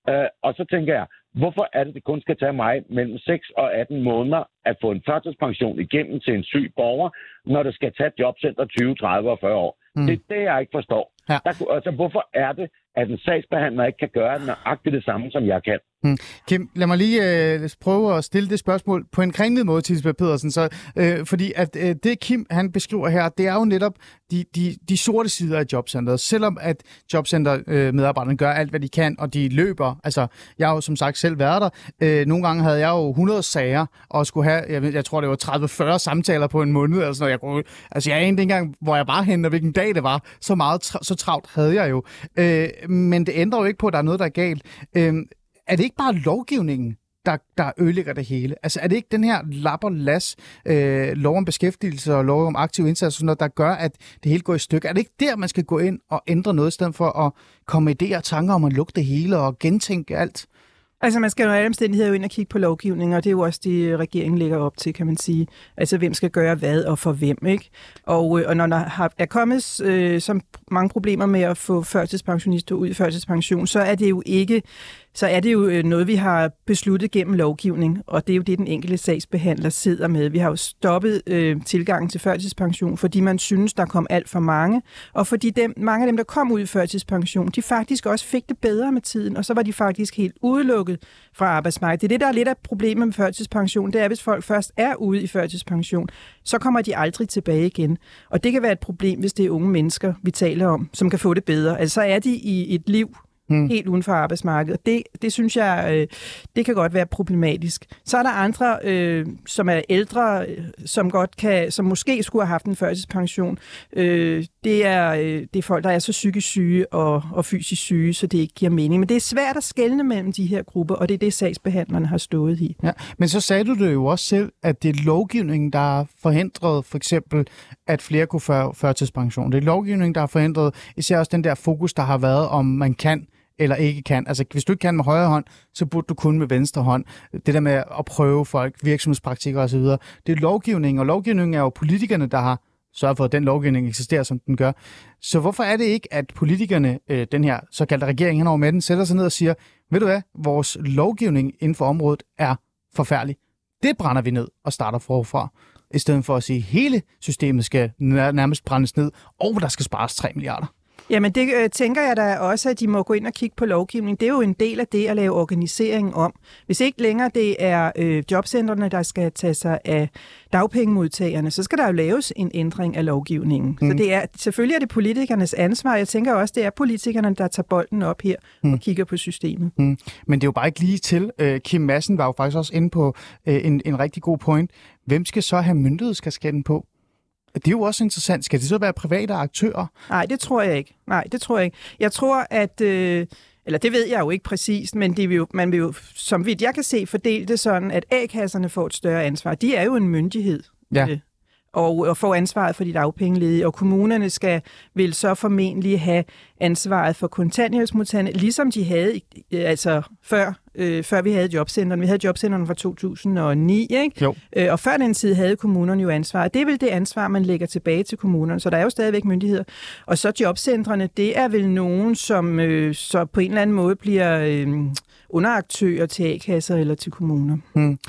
Øh, og så tænker jeg, hvorfor er det, det kun skal tage mig mellem 6 og 18 måneder at få en førtidspension igennem til en syg borger, når det skal tage jobcenter 20, 30 og 40 år? Mm. Det er det, jeg ikke forstår. Ja. Der, altså, hvorfor er det, at en sagsbehandler ikke kan gøre nøjagtigt det samme, som jeg kan? Hmm. Kim, lad mig lige øh, prøve at stille det spørgsmål på en kringlet måde til Lisbeth Pedersen. Så, øh, fordi at øh, det Kim han beskriver her, det er jo netop de, de, de sorte sider af jobcentret. Selvom at jobcenter-medarbejderne øh, gør alt, hvad de kan, og de løber. Altså, jeg har jo som sagt selv været der. Øh, nogle gange havde jeg jo 100 sager, og skulle have, jeg, jeg tror det var 30-40 samtaler på en måned. Eller sådan, jeg, kunne, altså, jeg anede ikke engang, hvor jeg bare henne, og hvilken dag det var. Så meget, så travlt havde jeg jo. Øh, men det ændrer jo ikke på, at der er noget, der er galt. Øh, er det ikke bare lovgivningen, der, der ødelægger det hele? Altså er det ikke den her lapper las øh, lov om beskæftigelse og lov om aktiv indsats, sådan noget, der gør, at det hele går i stykker? Er det ikke der, man skal gå ind og ændre noget, i stedet for at komme med idéer og tanker om at lukke det hele og gentænke alt? Altså man skal jo alle omstændigheder jo ind og kigge på lovgivning, og det er jo også det, regeringen lægger op til, kan man sige. Altså hvem skal gøre hvad og for hvem, ikke? Og, øh, og når der har, er kommet øh, så mange problemer med at få førtidspensionister ud i førtidspension, så er det jo ikke så er det jo øh, noget, vi har besluttet gennem lovgivning, og det er jo det, den enkelte sagsbehandler sidder med. Vi har jo stoppet øh, tilgangen til førtidspension, fordi man synes, der kom alt for mange, og fordi dem, mange af dem, der kom ud i førtidspension, de faktisk også fik det bedre med tiden, og så var de faktisk helt udelukket fra arbejdsmarkedet. Det er det, der er lidt af problemet med førtidspension, det er, hvis folk først er ude i førtidspension, så kommer de aldrig tilbage igen. Og det kan være et problem, hvis det er unge mennesker, vi taler om, som kan få det bedre. Altså så er de i et liv, hmm. helt uden for arbejdsmarkedet. Det, det synes jeg, øh, det kan godt være problematisk. Så er der andre, øh, som er ældre, øh, som godt kan, som måske skulle have haft en førtidspension. Øh, det, er, øh, det er folk, der er så psykisk syge og, og fysisk syge, så det ikke giver mening. Men det er svært at skelne mellem de her grupper, og det er det, sagsbehandlerne har stået i. Ja, men så sagde du det jo også selv, at det er lovgivningen, der har forhindret for eksempel, at flere kunne få førtidspension. Det er lovgivningen, der har forhindret især også den der fokus, der har været, om man kan eller ikke kan. Altså, hvis du ikke kan med højre hånd, så burde du kun med venstre hånd. Det der med at prøve folk, virksomhedspraktikker osv., det er lovgivning, og lovgivningen er jo politikerne, der har sørget for, at den lovgivning eksisterer, som den gør. Så hvorfor er det ikke, at politikerne, øh, den her såkaldte regering henover med den, sætter sig ned og siger, ved du hvad, vores lovgivning inden for området er forfærdelig. Det brænder vi ned og starter forfra i stedet for at sige, at hele systemet skal nærmest brændes ned, og der skal spares 3 milliarder. Jamen det øh, tænker jeg da også, at de må gå ind og kigge på lovgivning. Det er jo en del af det at lave organisering om. Hvis ikke længere det er øh, jobcentrene, der skal tage sig af dagpengemodtagerne, så skal der jo laves en ændring af lovgivningen. Mm. Så det er, selvfølgelig er det politikernes ansvar. Jeg tænker også, det er politikerne, der tager bolden op her mm. og kigger på systemet. Mm. Men det er jo bare ikke lige til. Øh, Kim Madsen var jo faktisk også inde på øh, en, en rigtig god point. Hvem skal så have myndighedskasketten på? Det er jo også interessant. Skal det så være private aktører? Nej, det tror jeg ikke. Nej, det tror jeg ikke. Jeg tror, at... Øh, eller det ved jeg jo ikke præcist, men det vil jo, man vil jo, som vidt jeg kan se, fordele det sådan, at A-kasserne får et større ansvar. De er jo en myndighed. Ja. Øh, og, og får ansvaret for de dagpengeledige, og kommunerne skal vil så formentlig have ansvaret for kontanthjælpsmodtagerne, ligesom de havde altså før, øh, før vi havde jobcenterne. Vi havde jobcenterne fra 2009, ikke? Jo. Øh, og før den tid havde kommunerne jo ansvar. Det er vel det ansvar, man lægger tilbage til kommunerne, så der er jo stadigvæk myndigheder. Og så jobcentrene, det er vel nogen, som øh, så på en eller anden måde bliver... Øh, underaktører til A-kasser eller til kommuner. Hmm.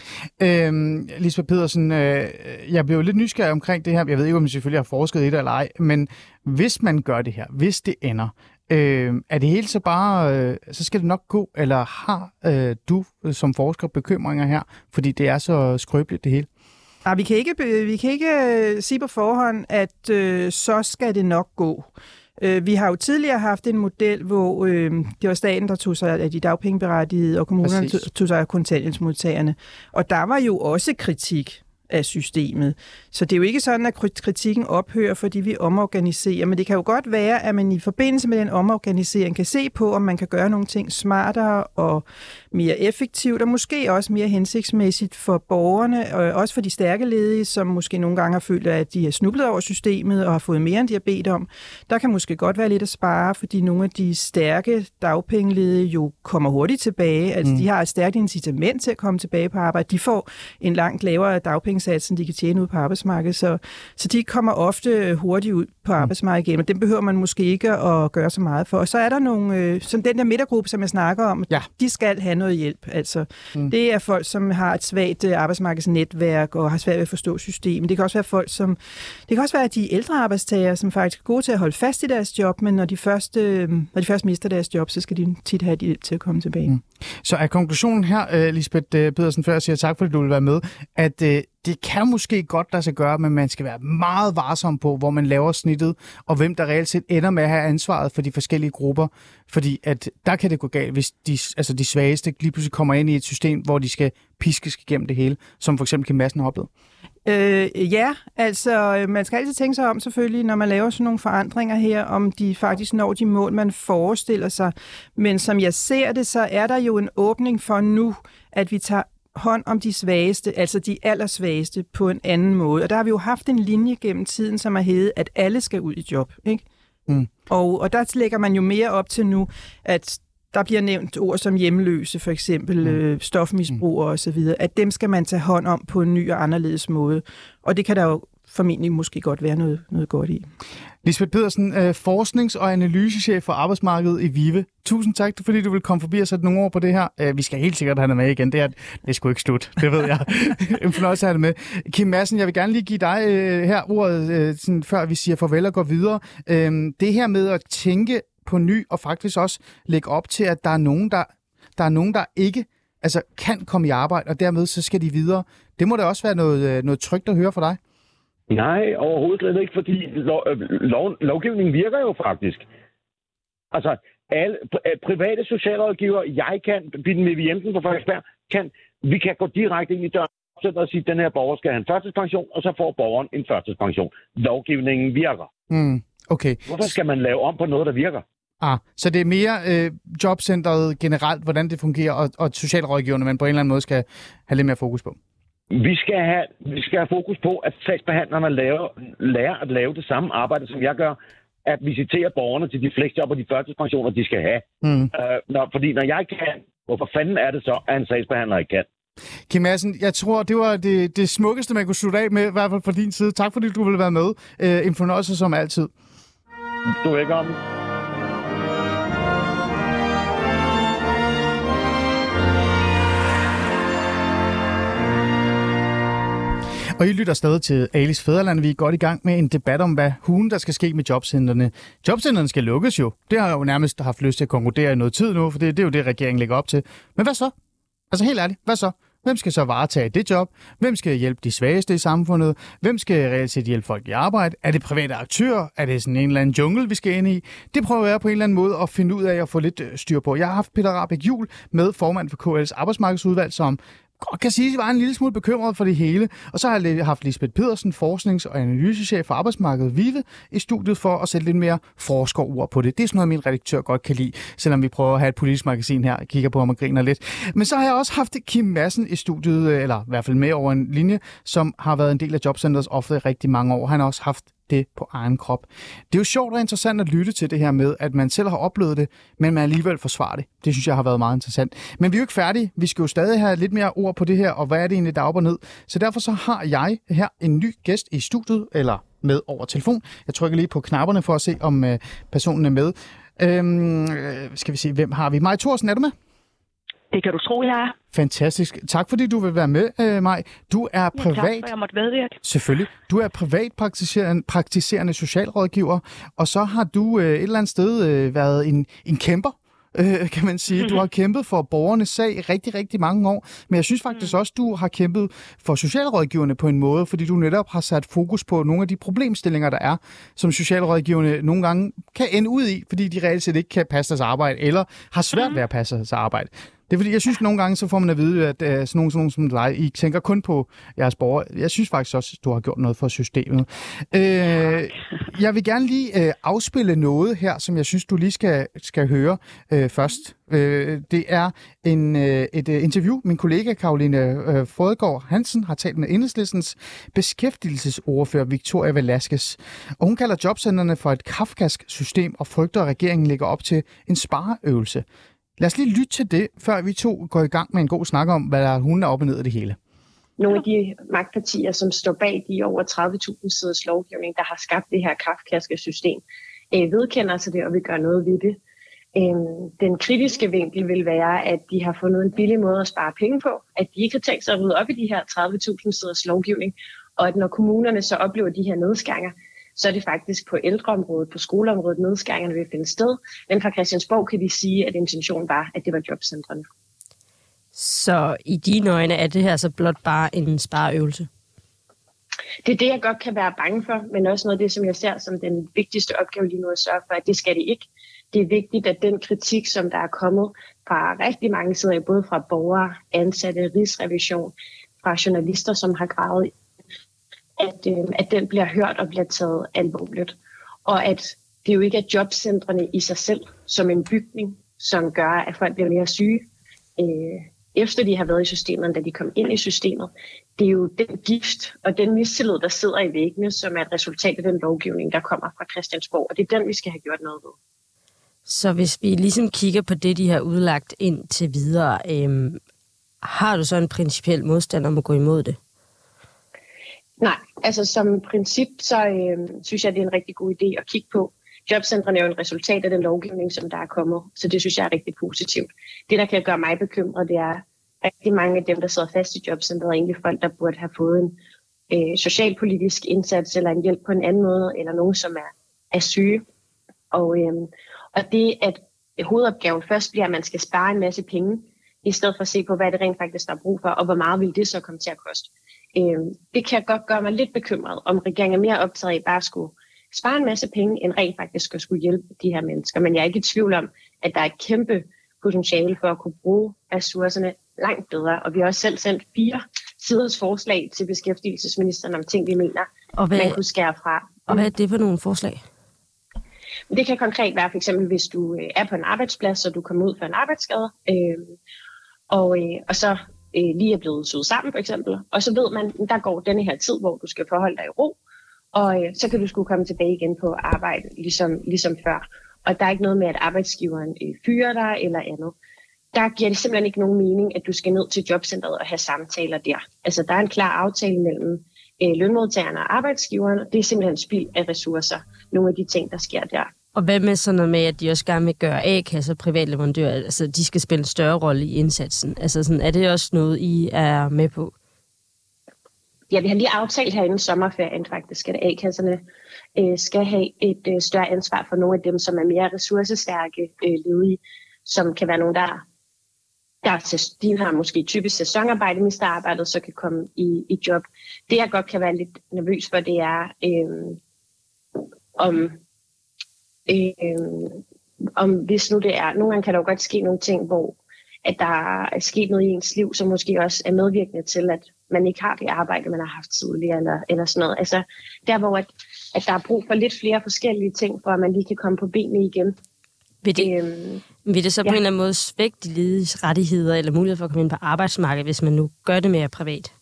Øhm, Lisbeth Pedersen, øh, jeg blev lidt nysgerrig omkring det her. Jeg ved ikke, om man selvfølgelig har forsket i det eller ej, men hvis man gør det her, hvis det ender, øh, er det hele så bare, øh, så skal det nok gå, eller har øh, du som forsker bekymringer her, fordi det er så skrøbeligt det hele? Nej, vi kan ikke, vi kan ikke øh, sige på forhånd, at øh, så skal det nok gå. Øh, vi har jo tidligere haft en model, hvor øh, det var staten, der tog sig af de dagpengeberettigede, og kommunerne Præcis. tog sig af kontanthjælpsmodtagerne. Og der var jo også kritik af systemet. Så det er jo ikke sådan, at kritikken ophører, fordi vi omorganiserer, men det kan jo godt være, at man i forbindelse med den omorganisering kan se på, om man kan gøre nogle ting smartere og mere effektivt, og måske også mere hensigtsmæssigt for borgerne, og også for de stærke ledige, som måske nogle gange har følt, at de er snublet over systemet og har fået mere, end de har bedt om. Der kan måske godt være lidt at spare, fordi nogle af de stærke dagpengeledige jo kommer hurtigt tilbage. Altså, mm. de har et stærkt incitament til at komme tilbage på arbejde. De får en langt lavere dagpengesats, end de kan tjene ud på arbejdsmarkedet, så, så de kommer ofte hurtigt ud på mm. arbejdsmarkedet igen, og dem behøver man måske ikke at gøre så meget for. Og så er der nogle, øh, som den der midtergruppe, som jeg snakker om, ja. de skal have noget hjælp. Altså, mm. Det er folk, som har et svagt øh, arbejdsmarkedsnetværk og har svært ved at forstå systemet. Det kan også være folk, som det kan også være de ældre arbejdstagere, som faktisk er gode til at holde fast i deres job, men når de først, øh, når de først mister deres job, så skal de tit have hjælp til at komme tilbage. Mm. Så er konklusionen her, øh, Lisbeth øh, Pedersen, før jeg siger tak, fordi du vil være med, at øh, det kan måske godt lade sig gøre, men man skal være meget varsom på, hvor man laver snittet, og hvem der reelt set ender med at have ansvaret for de forskellige grupper. Fordi at der kan det gå galt, hvis de, altså de svageste lige pludselig kommer ind i et system, hvor de skal piskes igennem det hele, som for eksempel Kim Madsen har oplevet. Øh, ja, altså man skal altid tænke sig om selvfølgelig, når man laver sådan nogle forandringer her, om de faktisk når de mål, man forestiller sig. Men som jeg ser det, så er der jo en åbning for nu, at vi tager hånd om de svageste, altså de allersvageste, på en anden måde. Og der har vi jo haft en linje gennem tiden, som har heddet, at alle skal ud i job. Ikke? Mm. Og, og der lægger man jo mere op til nu, at der bliver nævnt ord som hjemløse, for eksempel mm. øh, stofmisbrugere mm. osv., at dem skal man tage hånd om på en ny og anderledes måde. Og det kan der jo formentlig måske godt være noget, noget godt i. Lisbeth Pedersen, øh, forsknings- og analysechef for arbejdsmarkedet i VIVE. Tusind tak, fordi du vil komme forbi og sætte nogle ord på det her. Øh, vi skal helt sikkert have dig med igen. Det er, det er sgu ikke slut, det ved jeg. en fornøjelse at have dig med. Kim Madsen, jeg vil gerne lige give dig øh, her ordet, sådan, før vi siger farvel og går videre. Øh, det her med at tænke på ny, og faktisk også lægge op til, at der er nogen, der, der, er nogen, der ikke altså, kan komme i arbejde, og dermed så skal de videre. Det må da også være noget, øh, noget trygt at høre for dig. Nej, overhovedet slet ikke, fordi lov, øh, lov, lovgivningen virker jo faktisk. Altså, alle øh, private socialrådgiver, jeg kan, Bitten Vivi Jensen på Frederiksberg, kan, vi kan gå direkte ind i døren og sige, at den her borger skal have en førtidspension, og så får borgeren en førtidspension. Lovgivningen virker. Mm, okay. Hvorfor skal man lave om på noget, der virker? Ah, så det er mere øh, jobcentret generelt, hvordan det fungerer, og, og socialrådgiverne, man på en eller anden måde skal have lidt mere fokus på? Vi skal have, vi skal have fokus på, at sagsbehandlerne laver, lærer at lave det samme arbejde, som jeg gør, at visitere borgerne til de flexjob og de førtidspensioner, de skal have. Mm. Uh, når, fordi når jeg kan, hvorfor fanden er det så, at en sagsbehandler ikke kan? Kim Madsen, jeg tror, det var det, det smukkeste, man kunne slutte af med, i hvert fald fra din side. Tak fordi du ville være med. Uh, en fornøjelse som altid. Du er velkommen. Og I lytter stadig til Alice Fæderland. Vi er godt i gang med en debat om, hvad hun der skal ske med jobcentrene. Jobcentrene skal lukkes jo. Det har jeg jo nærmest haft lyst til at konkludere i noget tid nu, for det, det er jo det, regeringen lægger op til. Men hvad så? Altså helt ærligt, hvad så? Hvem skal så varetage det job? Hvem skal hjælpe de svageste i samfundet? Hvem skal reelt set hjælpe folk i arbejde? Er det private aktører? Er det sådan en eller anden jungle, vi skal ind i? Det prøver jeg på en eller anden måde at finde ud af at få lidt øh, styr på. Jeg har haft Peter Rabeck Jul med, formand for KL's arbejdsmarkedsudvalg, som godt kan sige, at jeg var en lille smule bekymret for det hele. Og så har jeg haft Lisbeth Pedersen, forsknings- og analysechef for arbejdsmarkedet VIVE, i studiet for at sætte lidt mere forskerord på det. Det er sådan noget, min redaktør godt kan lide, selvom vi prøver at have et politisk magasin her, kigger på ham og griner lidt. Men så har jeg også haft Kim Madsen i studiet, øh, eller i hvert fald med over en linje, som har været en del af Jobcenters ofte i rigtig mange år. Han har også haft det på egen krop. Det er jo sjovt og interessant at lytte til det her med, at man selv har oplevet det, men man alligevel forsvarer det. Det synes jeg har været meget interessant. Men vi er jo ikke færdige. Vi skal jo stadig have lidt mere ord på det her, og hvad er det egentlig, der op og ned. Så derfor så har jeg her en ny gæst i studiet, eller med over telefon. Jeg trykker lige på knapperne for at se, om øh, personen er med. Øhm, øh, skal vi se, hvem har vi? Maja Thorsen, er du med? Det kan du tro, jeg er. Fantastisk. Tak fordi du vil være med, øh, Maj. Du er privat... Ja, tak for, jeg måtte medvirke. Selvfølgelig. Du er privatpraktiserende praktiserende socialrådgiver, og så har du øh, et eller andet sted øh, været en, en kæmper øh, kan man sige. Du har kæmpet for borgernes sag rigtig, rigtig mange år, men jeg synes faktisk mm. også, du har kæmpet for socialrådgiverne på en måde, fordi du netop har sat fokus på nogle af de problemstillinger, der er, som socialrådgiverne nogle gange kan ende ud i, fordi de reelt set ikke kan passe deres arbejde, eller har svært ved at passe deres arbejde. Det er fordi, jeg synes nogle gange, så får man at vide, at uh, sådan, nogle, sådan nogle som dig, I tænker kun på jeres borgere. Jeg synes faktisk også, at du har gjort noget for systemet. Uh, jeg vil gerne lige uh, afspille noget her, som jeg synes, du lige skal, skal høre uh, først. Uh, det er en, uh, et uh, interview, min kollega Karoline uh, Frødgaard Hansen har talt med enhedslistens beskæftigelsesordfører Victoria Velasquez. Og hun kalder jobcenterne for et kafkask system og frygter, at regeringen lægger op til en spareøvelse. Lad os lige lytte til det, før vi to går i gang med en god snak om, hvad der hun er op og ned af det hele. Nogle af de magtpartier, som står bag de over 30.000 siders lovgivning, der har skabt det her kraftkaske system, øh, vedkender sig det og vil gøre noget ved det. Øhm, den kritiske vinkel vil være, at de har fundet en billig måde at spare penge på, at de ikke har tænkt sig at rydde op i de her 30.000 siders lovgivning, og at når kommunerne så oplever de her nedskæringer, så er det faktisk på ældreområdet, på skoleområdet, nedskæringerne vil finde sted. Men fra Christiansborg kan vi sige, at intentionen var, at det var jobcentrene. Så i dine øjne er det her så blot bare en spareøvelse? Det er det, jeg godt kan være bange for, men også noget af det, som jeg ser som den vigtigste opgave lige nu at sørge for, at det skal det ikke. Det er vigtigt, at den kritik, som der er kommet fra rigtig mange sider, både fra borgere, ansatte, rigsrevision, fra journalister, som har gravet at, øh, at den bliver hørt og bliver taget alvorligt. Og at det jo ikke er jobcentrene i sig selv som en bygning, som gør, at folk bliver mere syge. Øh, efter de har været i systemet, da de kom ind i systemet. Det er jo den gift og den mistillid, der sidder i væggene, som er et resultat af den lovgivning, der kommer fra Christiansborg. Og det er den, vi skal have gjort noget ved. Så hvis vi ligesom kigger på det, de har udlagt ind til videre, øh, har du så en principiel modstand om at gå imod det? Nej, altså som princip, så øh, synes jeg, det er en rigtig god idé at kigge på. Jobcentrene er jo en resultat af den lovgivning, som der er kommet, så det synes jeg er rigtig positivt. Det, der kan gøre mig bekymret, det er, at rigtig mange af dem, der sidder fast i jobcentret, er egentlig folk, der burde have fået en øh, socialpolitisk indsats, eller en hjælp på en anden måde, eller nogen, som er, er syge. Og, øh, og det, at hovedopgaven først bliver, at man skal spare en masse penge, i stedet for at se på, hvad det rent faktisk der er brug for, og hvor meget vil det så komme til at koste. Øh, det kan godt gøre mig lidt bekymret, om regeringen er mere optaget af bare at skulle spare en masse penge, end rent faktisk at skulle hjælpe de her mennesker. Men jeg er ikke i tvivl om, at der er et kæmpe potentiale for at kunne bruge ressourcerne langt bedre. Og vi har også selv sendt fire siders forslag til beskæftigelsesministeren om ting, vi mener, Og hvad, man kunne skære fra. og hvad er det for nogle forslag? Det kan konkret være for eksempel, hvis du øh, er på en arbejdsplads, og du kommer ud for en arbejdsskade, øh, og, øh, og så øh, lige er blevet suget sammen for eksempel, og så ved man, der går denne her tid, hvor du skal forholde dig i ro, og øh, så kan du skulle komme tilbage igen på arbejde, ligesom, ligesom før. Og der er ikke noget med, at arbejdsgiveren øh, fyrer dig eller andet. Der giver det simpelthen ikke nogen mening, at du skal ned til jobcentret og have samtaler der. Altså, der er en klar aftale mellem øh, lønmodtagerne og arbejdsgiveren, og det er simpelthen spild af ressourcer, nogle af de ting, der sker der. Og hvad med sådan noget med, at de også gerne vil gøre A-kasser og private leverandører, altså de skal spille en større rolle i indsatsen? Altså sådan, er det også noget, I er med på? Ja, vi har lige aftalt her inden sommerferien faktisk, at A-kasserne øh, skal have et øh, større ansvar for nogle af dem, som er mere ressourcestærke øh, ledige, som kan være nogle, der, der de har måske typisk sæsonarbejde, mister arbejdet, så kan komme i, i job. Det jeg godt kan være lidt nervøs for, det er, øh, om, øh, om hvis nu det er, nogle gange kan der jo godt ske nogle ting, hvor at der er sket noget i ens liv, som måske også er medvirkende til, at man ikke har det arbejde, man har haft tidligere, eller, eller sådan noget. Altså, der hvor at, at der er brug for lidt flere forskellige ting, for at man lige kan komme på benene igen. Vil det, Øhm, vil det så på ja. en eller anden måde svække de lediges rettigheder eller mulighed for at komme ind på arbejdsmarkedet, hvis man nu gør det mere privat?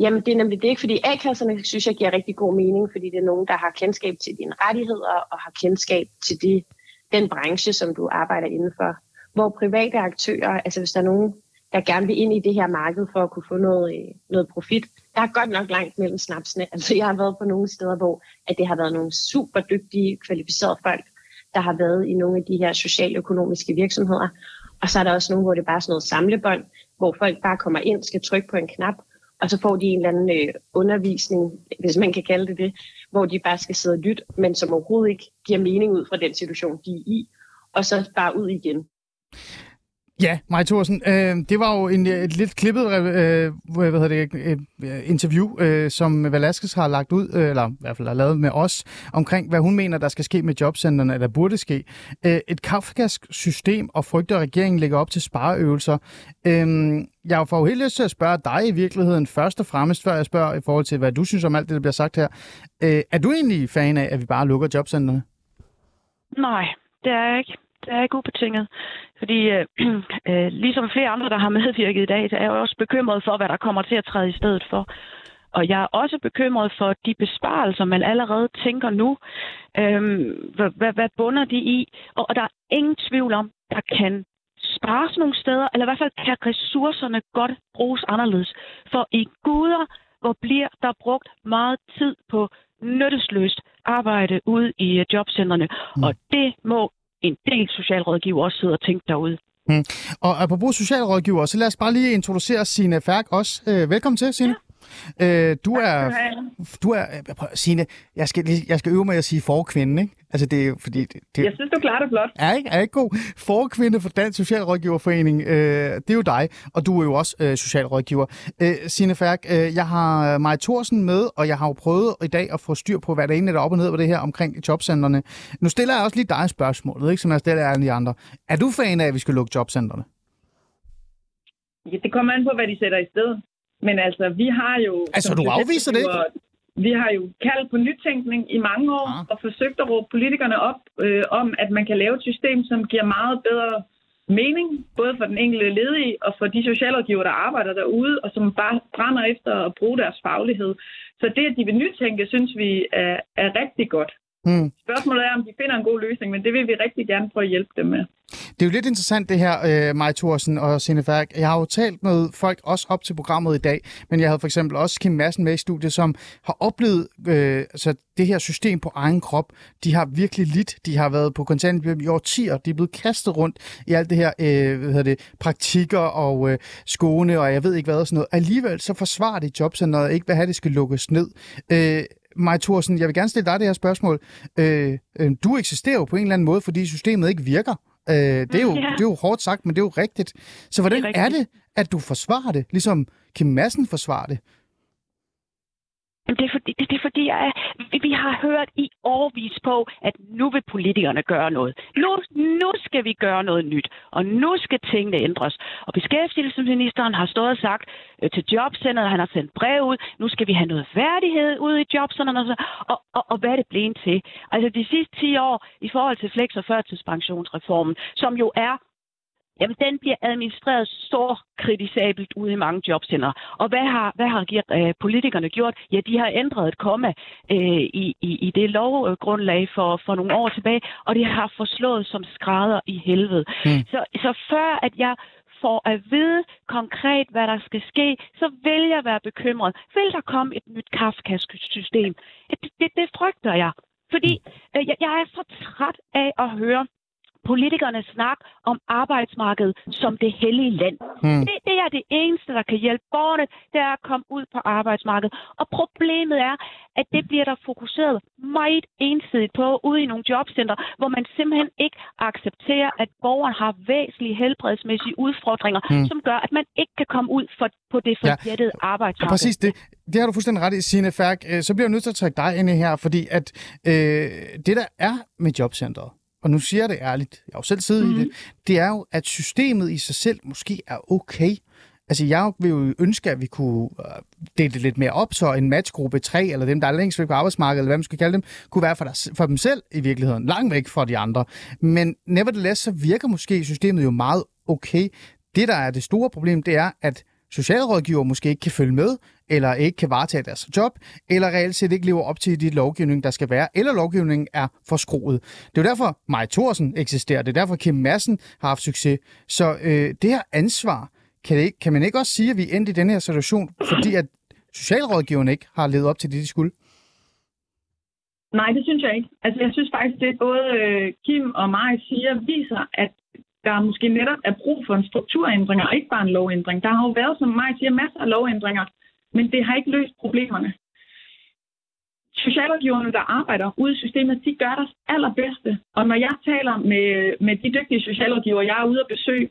Jamen, det er nemlig det ikke, fordi A-kasserne synes jeg giver rigtig god mening, fordi det er nogen, der har kendskab til dine rettigheder og har kendskab til de, den branche, som du arbejder indenfor. Hvor private aktører, altså hvis der er nogen, der gerne vil ind i det her marked for at kunne få noget, øh, noget profit, der er godt nok langt mellem snapsene. Altså jeg har været på nogle steder, hvor at det har været nogle super dygtige, kvalificerede folk, der har været i nogle af de her socialøkonomiske virksomheder. Og så er der også nogle, hvor det er bare sådan noget samlebånd, hvor folk bare kommer ind, skal trykke på en knap, og så får de en eller anden øh, undervisning, hvis man kan kalde det det, hvor de bare skal sidde og lytte, men som overhovedet ikke giver mening ud fra den situation, de er i, og så bare ud igen. Ja, Maja Thorsen, øh, det var jo en, øh, et lidt klippet øh, øh hvad hedder det, øh, interview, øh, som Velasquez har lagt ud, øh, eller i hvert fald har lavet med os, omkring hvad hun mener, der skal ske med jobcentrene, eller burde ske. Øh, et kafkask system og frygter, at regeringen lægger op til spareøvelser. Øh, jeg får jo helt lyst til at spørge dig i virkeligheden først og fremmest, før jeg spørger i forhold til, hvad du synes om alt det, der bliver sagt her. Øh, er du egentlig fan af, at vi bare lukker jobcentrene? Nej, det er jeg ikke. Det er ikke ubetinget. Fordi øh, øh, ligesom flere andre, der har medvirket i dag, så er jeg også bekymret for, hvad der kommer til at træde i stedet for. Og jeg er også bekymret for de besparelser, man allerede tænker nu. Øhm, hvad, hvad, hvad bunder de i? Og, og der er ingen tvivl om, der kan spares nogle steder, eller i hvert fald kan ressourcerne godt bruges anderledes. For i guder, hvor bliver der brugt meget tid på nyttesløst arbejde ude i øh, jobcentrene. Mm. Og det må en del socialrådgiver også sidde og tænke derude. Mm. Og apropos socialrådgiver, så lad os bare lige introducere Signe Færk også. Øh, velkommen til, Signe. Ja. Øh, du er, du er, øh, prøv, Signe, jeg skal, jeg skal øve mig at sige forkvinde, ikke? Altså det er fordi... Det, det, Jeg synes, du klarer det flot. er ikke, er ikke god. Forkvinde for Dansk Socialrådgiverforening, øh, det er jo dig, og du er jo også øh, socialrådgiver. Øh, Signe Færk, øh, jeg har Maja Thorsen med, og jeg har jo prøvet i dag at få styr på, hvad der egentlig er op og ned på det her omkring jobcentrene. Nu stiller jeg også lige dig spørgsmålet, ikke, som jeg stiller alle de andre. Er du fan af, at vi skal lukke jobcentrene? Ja, det kommer an på, hvad de sætter i stedet. Men altså, vi har jo... Altså, du afviser det ikke? Vi har jo kaldt på nytænkning i mange år Ah. og forsøgt at råbe politikerne op øh, om, at man kan lave et system, som giver meget bedre mening, både for den enkelte ledige og for de socialrådgiver, der arbejder derude, og som bare brænder efter at bruge deres faglighed. Så det, at de vil nytænke, synes vi er, er rigtig godt. Mm. Spørgsmålet er, om de finder en god løsning, men det vil vi rigtig gerne prøve at hjælpe dem med. Det er jo lidt interessant det her, øh, Maja Thorsen og Signe Færk. Jeg har jo talt med folk også op til programmet i dag, men jeg havde for eksempel også Kim Madsen med i studiet, som har oplevet øh, altså det her system på egen krop. De har virkelig lidt. De har været på kontanthjælp i årtier. De er blevet kastet rundt i alt det her øh, hvad hedder det, praktikker og øh, skåne, og jeg ved ikke hvad og sådan noget. Alligevel så forsvarer de jobcenteret ikke, hvad det skal lukkes ned. Øh, Maja Thorsen, jeg vil gerne stille dig det her spørgsmål. Øh, øh, du eksisterer jo på en eller anden måde, fordi systemet ikke virker. Øh, det, er jo, Ja. det er jo hårdt sagt, men det er jo rigtigt. Så hvordan Det er, er er rigtigt. det, at du forsvarer det, ligesom Kim Madsen forsvarer det? Jamen, det er fordi, det er fordi jeg, vi, vi har hørt i årvis på, at nu vil politikerne gøre noget. Nu, nu skal vi gøre noget nyt, og nu skal tingene ændres. Og beskæftigelsesministeren har stået og sagt øh, til jobcenteret, han har sendt brev ud, nu skal vi have noget værdighed ud i jobcenteret, og, og, og, og hvad er det blevet til? Altså de sidste 10 år i forhold til fleks- og førtidspensionsreformen, som jo er Jamen, den bliver administreret så kritisabelt ude i mange jobcenter. Og hvad har, hvad har øh, politikerne gjort? Ja, de har ændret et komma øh, i, i, i det lovgrundlag for, for nogle år tilbage, og det har forslået som skrædder i helvede. Mm. Så, så før at jeg får at vide konkret, hvad der skal ske, så vil jeg være bekymret. Vil der komme et nyt Kafka-system? Det, det, det frygter jeg. Fordi øh, jeg, jeg er så træt af at høre politikerne snak om arbejdsmarkedet som det hellige land. Hmm. Det, det er det eneste, der kan hjælpe borgerne, det er at komme ud på arbejdsmarkedet. Og problemet er, at det bliver der fokuseret meget ensidigt på ude i nogle jobcenter, hvor man simpelthen ikke accepterer, at borgeren har væsentlige helbredsmæssige udfordringer, Hmm. som gør, at man ikke kan komme ud for, på det Ja. forjættede ja. Ja, arbejdsmarked. præcis det. Det har du fuldstændig ret i, Signe Færk. Øh, Så bliver jeg nødt til at trække dig ind i her, fordi at øh, det, der er med jobcentret, og nu siger jeg det ærligt, jeg har jo selv siddet mm-hmm. i det, det er jo, at systemet i sig selv måske er okay. Altså, jeg vil jo ønske, at vi kunne øh, dele det lidt mere op, så en matchgruppe 3, eller dem, der er længst væk på arbejdsmarkedet, eller hvad man skal kalde dem, kunne være for, der, for dem selv i virkeligheden, langt væk fra de andre. Men nevertheless, så virker måske systemet jo meget okay. Det, der er det store problem, det er, at socialrådgiver måske ikke kan følge med, eller ikke kan varetage deres job, eller reelt set ikke lever op til de lovgivning, der skal være, eller lovgivningen er for skruet. Det er jo derfor, Maja Thorsen eksisterer. Det er derfor, Kim Madsen har haft succes. Så øh, det her ansvar, kan, det ikke, kan man ikke også sige, at vi endte i den her situation, fordi at socialrådgiverne ikke har levet op til det, de skulle? Nej, det synes jeg ikke. Altså, jeg synes faktisk, det både øh, Kim og mig siger, viser, at der måske netop er brug for en strukturændring, og ikke bare en lovændring. Der har jo været, som mig siger, masser af lovændringer, men det har ikke løst problemerne. Socialrådgiverne, der arbejder ude i systemet, de gør deres allerbedste. Og når jeg taler med, med de dygtige socialrådgiver, jeg er ude at besøge,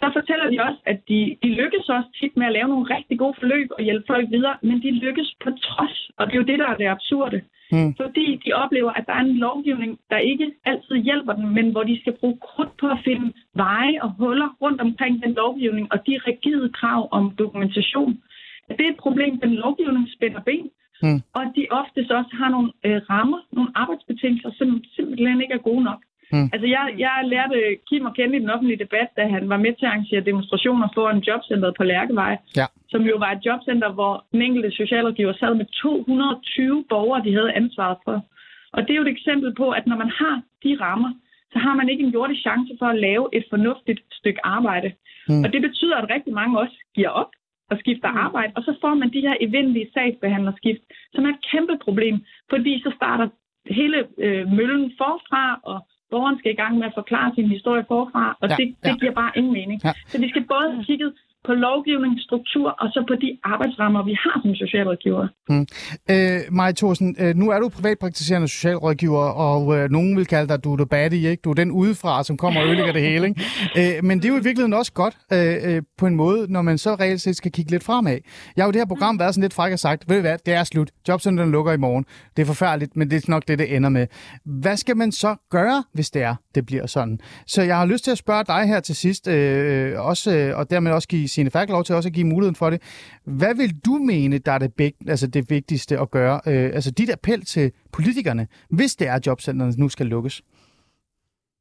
så fortæller de også, at de, de lykkes også tit med at lave nogle rigtig gode forløb og hjælpe folk videre, men de lykkes på trods, og det er jo det, der er det absurde. Mm. Fordi de oplever, at der er en lovgivning, der ikke altid hjælper dem, men hvor de skal bruge krudt på at finde veje og huller rundt omkring den lovgivning, og de rigide krav om dokumentation. Det er et problem, den lovgivning spænder ben, Mm. og de oftest også har nogle øh, rammer, nogle arbejdsbetingelser, som simpelthen ikke er gode nok. Mm. Altså, jeg, jeg lærte Kim at kende i den offentlige debat, da han var med til at arrangere demonstrationer foran jobcentret på Lærkevej, Ja. som jo var et jobcenter, hvor den enkelte socialrådgiver sad med 220 borgere, de havde ansvaret for. Og det er jo et eksempel på, at når man har de rammer, så har man ikke en jordig chance for at lave et fornuftigt stykke arbejde. Mm. Og det betyder, at rigtig mange også giver op og skifter arbejde, og så får man de her evindelige sagsbehandlerskift, som er et kæmpe problem, fordi så starter hele øh, møllen forfra, og borgeren skal i gang med at forklare sin historie forfra, og Ja, det, det ja. giver bare ingen mening. Ja. Så vi skal både have kigget på lovgivning, struktur, og så på de arbejdsrammer, vi har som socialrådgiver. Mm. Øh, Maja Thorsen, øh, nu er du privatpraktiserende socialrådgiver, og øh, nogen vil kalde dig, du er the baddie, ikke? Du er den udefra, som kommer og ødelægger det hele, ikke? Øh, men det er jo i virkeligheden også godt øh, øh, på en måde, når man så reelt set skal kigge lidt fremad. Jeg har jo det her program været sådan lidt fræk og sagt, ved du hvad, det er slut. Jobcenteren lukker i morgen. Det er forfærdeligt, men det er nok det, det ender med. Hvad skal man så gøre, hvis det er, det bliver sådan? Så jeg har lyst til at spørge dig her til sidst, øh, også, øh, og dermed også give Signe Færk lov til også at give muligheden for det. Hvad vil du mene, der er det, big, altså det vigtigste at gøre? Øh, altså dit appel til politikerne, hvis det er, at jobcentrene nu skal lukkes?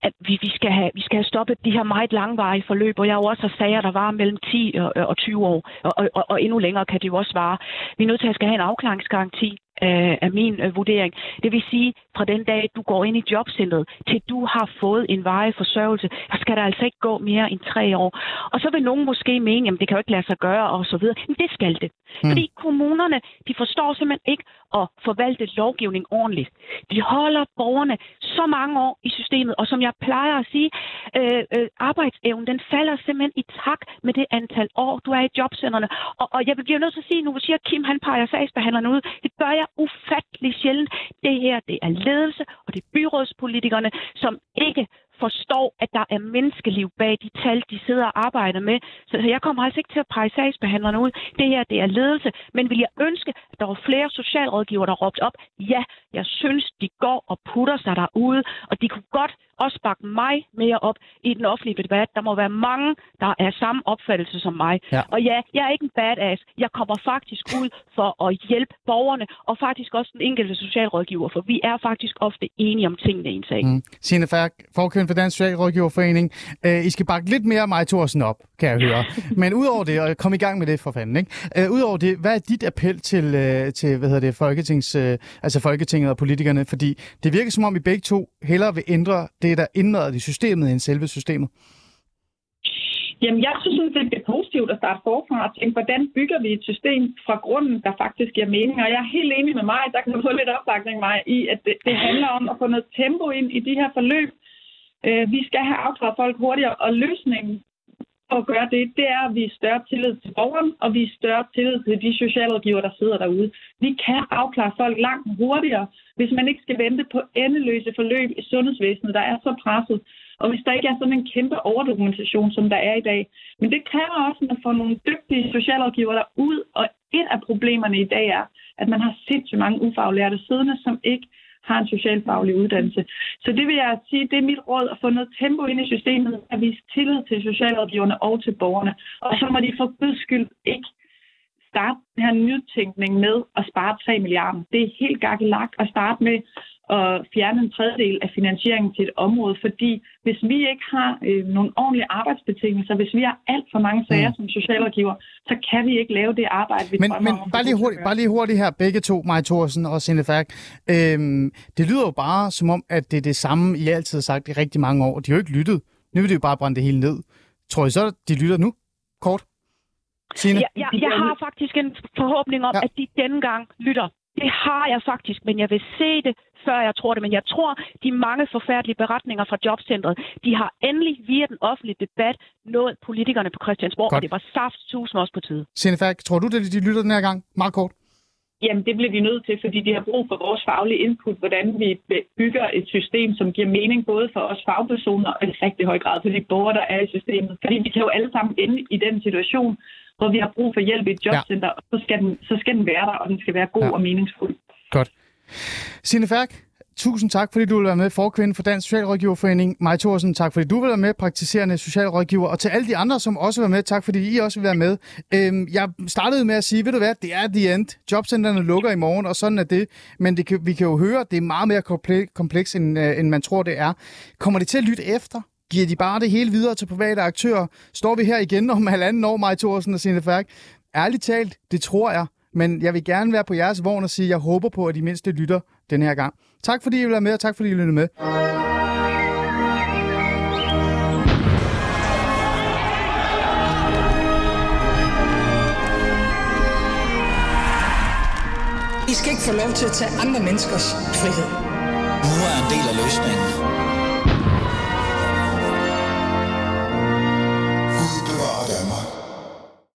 at vi, vi, skal have, vi skal have stoppet de her meget langvarige forløb, og jeg jo også har sager, der var mellem 10 og, og 20 år, og, og, og endnu længere kan det jo også vare. Vi er nødt til at skal have en afklaringsgaranti af, af min øh, vurdering. Det vil sige, fra den dag, du går ind i jobcentret, til du har fået en veje forsørgelse, der skal der altså ikke gå mere end tre år. Og så vil nogen måske mene, at det kan jo ikke lade sig gøre, og så videre. Men det skal det. Mm. Fordi kommunerne, de forstår simpelthen ikke at forvalte lovgivning ordentligt. De holder borgerne så mange år i systemet, og som jeg plejer at sige, øh, øh, arbejdsevnen, den falder simpelthen i takt med det antal år, du er i jobcentrene. Og, og jeg bliver nødt til at sige, nu siger Kim, han peger sagsbehandlerne ud. Det gør jeg ufattelig sjældent. Det her, det er ledelse, og det er byrådspolitikerne, som ikke forstår, at der er menneskeliv bag de tal, de sidder og arbejder med. Så jeg kommer altså ikke til at pege sagsbehandlerne ud. Det her, det er ledelse. Men vil jeg ønske, at der var flere socialrådgiver, der råbte op? Ja, jeg synes, de går og putter sig derude, og de kunne godt også bakke mig mere op i den offentlige debat. Der må være mange, der er samme opfattelse som mig. Ja. Og ja, jeg er ikke en badass. Jeg kommer faktisk ud for at hjælpe borgerne, og faktisk også den enkelte socialrådgiver, for vi er faktisk ofte enige om tingene i en sag. Mm. Signe Færk, formand for Dansk Socialrådgiverforening. Øh, I skal bakke lidt mere mig Thorsen op, kan jeg høre. Men udover det, og kom i gang med det for fanden, ikke? Øh, udover det, hvad er dit appel til, øh, til hvad hedder det, Folketings, øh, altså Folketinget og politikerne? Fordi det virker som om, I begge to hellere vil ændre det, der indrettet i systemet, end selve systemet? Jamen, jeg synes det er positivt at starte forfra og tænke, hvordan bygger vi et system fra grunden, der faktisk giver mening. Og jeg er helt enig med mig, der kan få lidt opbakning mig i, at det, det handler om at få noget tempo ind i de her forløb. Øh, vi skal have afklaret folk hurtigere, og løsningen for at gøre det, det er at vi større tillid til borgeren, og vi større tillid til de socialrådgiver, der sidder derude. Vi kan afklare folk langt hurtigere, hvis man ikke skal vente på endeløse forløb i sundhedsvæsenet, der er så presset. Og hvis der ikke er sådan en kæmpe overdokumentation, som der er i dag. Men det kræver også, at man får nogle dygtige socialrådgivere derud, og et af problemerne i dag er, at man har sindssygt mange ufaglærte siddende, som ikke har en socialfaglig uddannelse. Så det vil jeg sige, det er mit råd at få noget tempo ind i systemet, at vise tillid til socialrådgiverne og til borgerne. Og så må de for guds skyld ikke starte den her nytænkning med at spare 3 milliarder. Det er helt gakkelagt at starte med at fjerne en tredjedel af finansieringen til et område, fordi hvis vi ikke har øh, nogle ordentlige arbejdsbetingelser, hvis vi har alt for mange sager mm. som socialrådgiver, så kan vi ikke lave det arbejde, vi men, men om. bare lige, hurtigt, bare lige hurtigt her, begge to, Maja Thorsen og Sinde Færk. Øhm, det lyder jo bare som om, at det er det samme, I altid har sagt i rigtig mange år. De har jo ikke lyttet. Nu vil de jo bare brænde det hele ned. Tror I så, de lytter nu? Kort. Signe? Jeg, jeg, jeg har faktisk en forhåbning om, ja. at de denne gang lytter. Det har jeg faktisk, men jeg vil se det, før jeg tror det. Men jeg tror, de mange forfærdelige beretninger fra jobcentret, de har endelig via den offentlige debat nået politikerne på Christiansborg, Godt. og det var saft tusind også på tide. Signe Færk, tror du, det de lytter den her gang? Meget kort. Jamen, det bliver vi nødt til, fordi de har brug for vores faglige input, hvordan vi bygger et system, som giver mening både for os fagpersoner og i rigtig høj grad for de borgere, der er i systemet. Fordi vi kan jo alle sammen ende i den situation, hvor vi har brug for hjælp i et jobcenter, ja. så skal, den, så skal den være der, og den skal være god ja. og meningsfuld. Godt. Signe Færk, tusind tak, fordi du vil være med, forkvinde for Dansk Socialrådgiverforening. Maj Thorsen, tak fordi du vil være med, praktiserende socialrådgiver. Og til alle de andre, som også vil være med, tak fordi I også vil være med. Øhm, jeg startede med at sige, ved du hvad, det er the end. Jobcentrene lukker i morgen, og sådan er det. Men det kan, vi kan jo høre, det er meget mere kompleks, end, øh, end man tror, det er. Kommer det til at lytte efter? Giver de bare det hele videre til private aktører? Står vi her igen om halvanden år, Maj Thorsen og Signe Færk? Ærligt talt, det tror jeg. Men jeg vil gerne være på jeres vogn og sige, at jeg håber på, at de mindste lytter den her gang. Tak fordi I vil være med, og tak fordi I lyttede med. I skal ikke få lov til at tage andre menneskers frihed. Nu er en del af løsningen.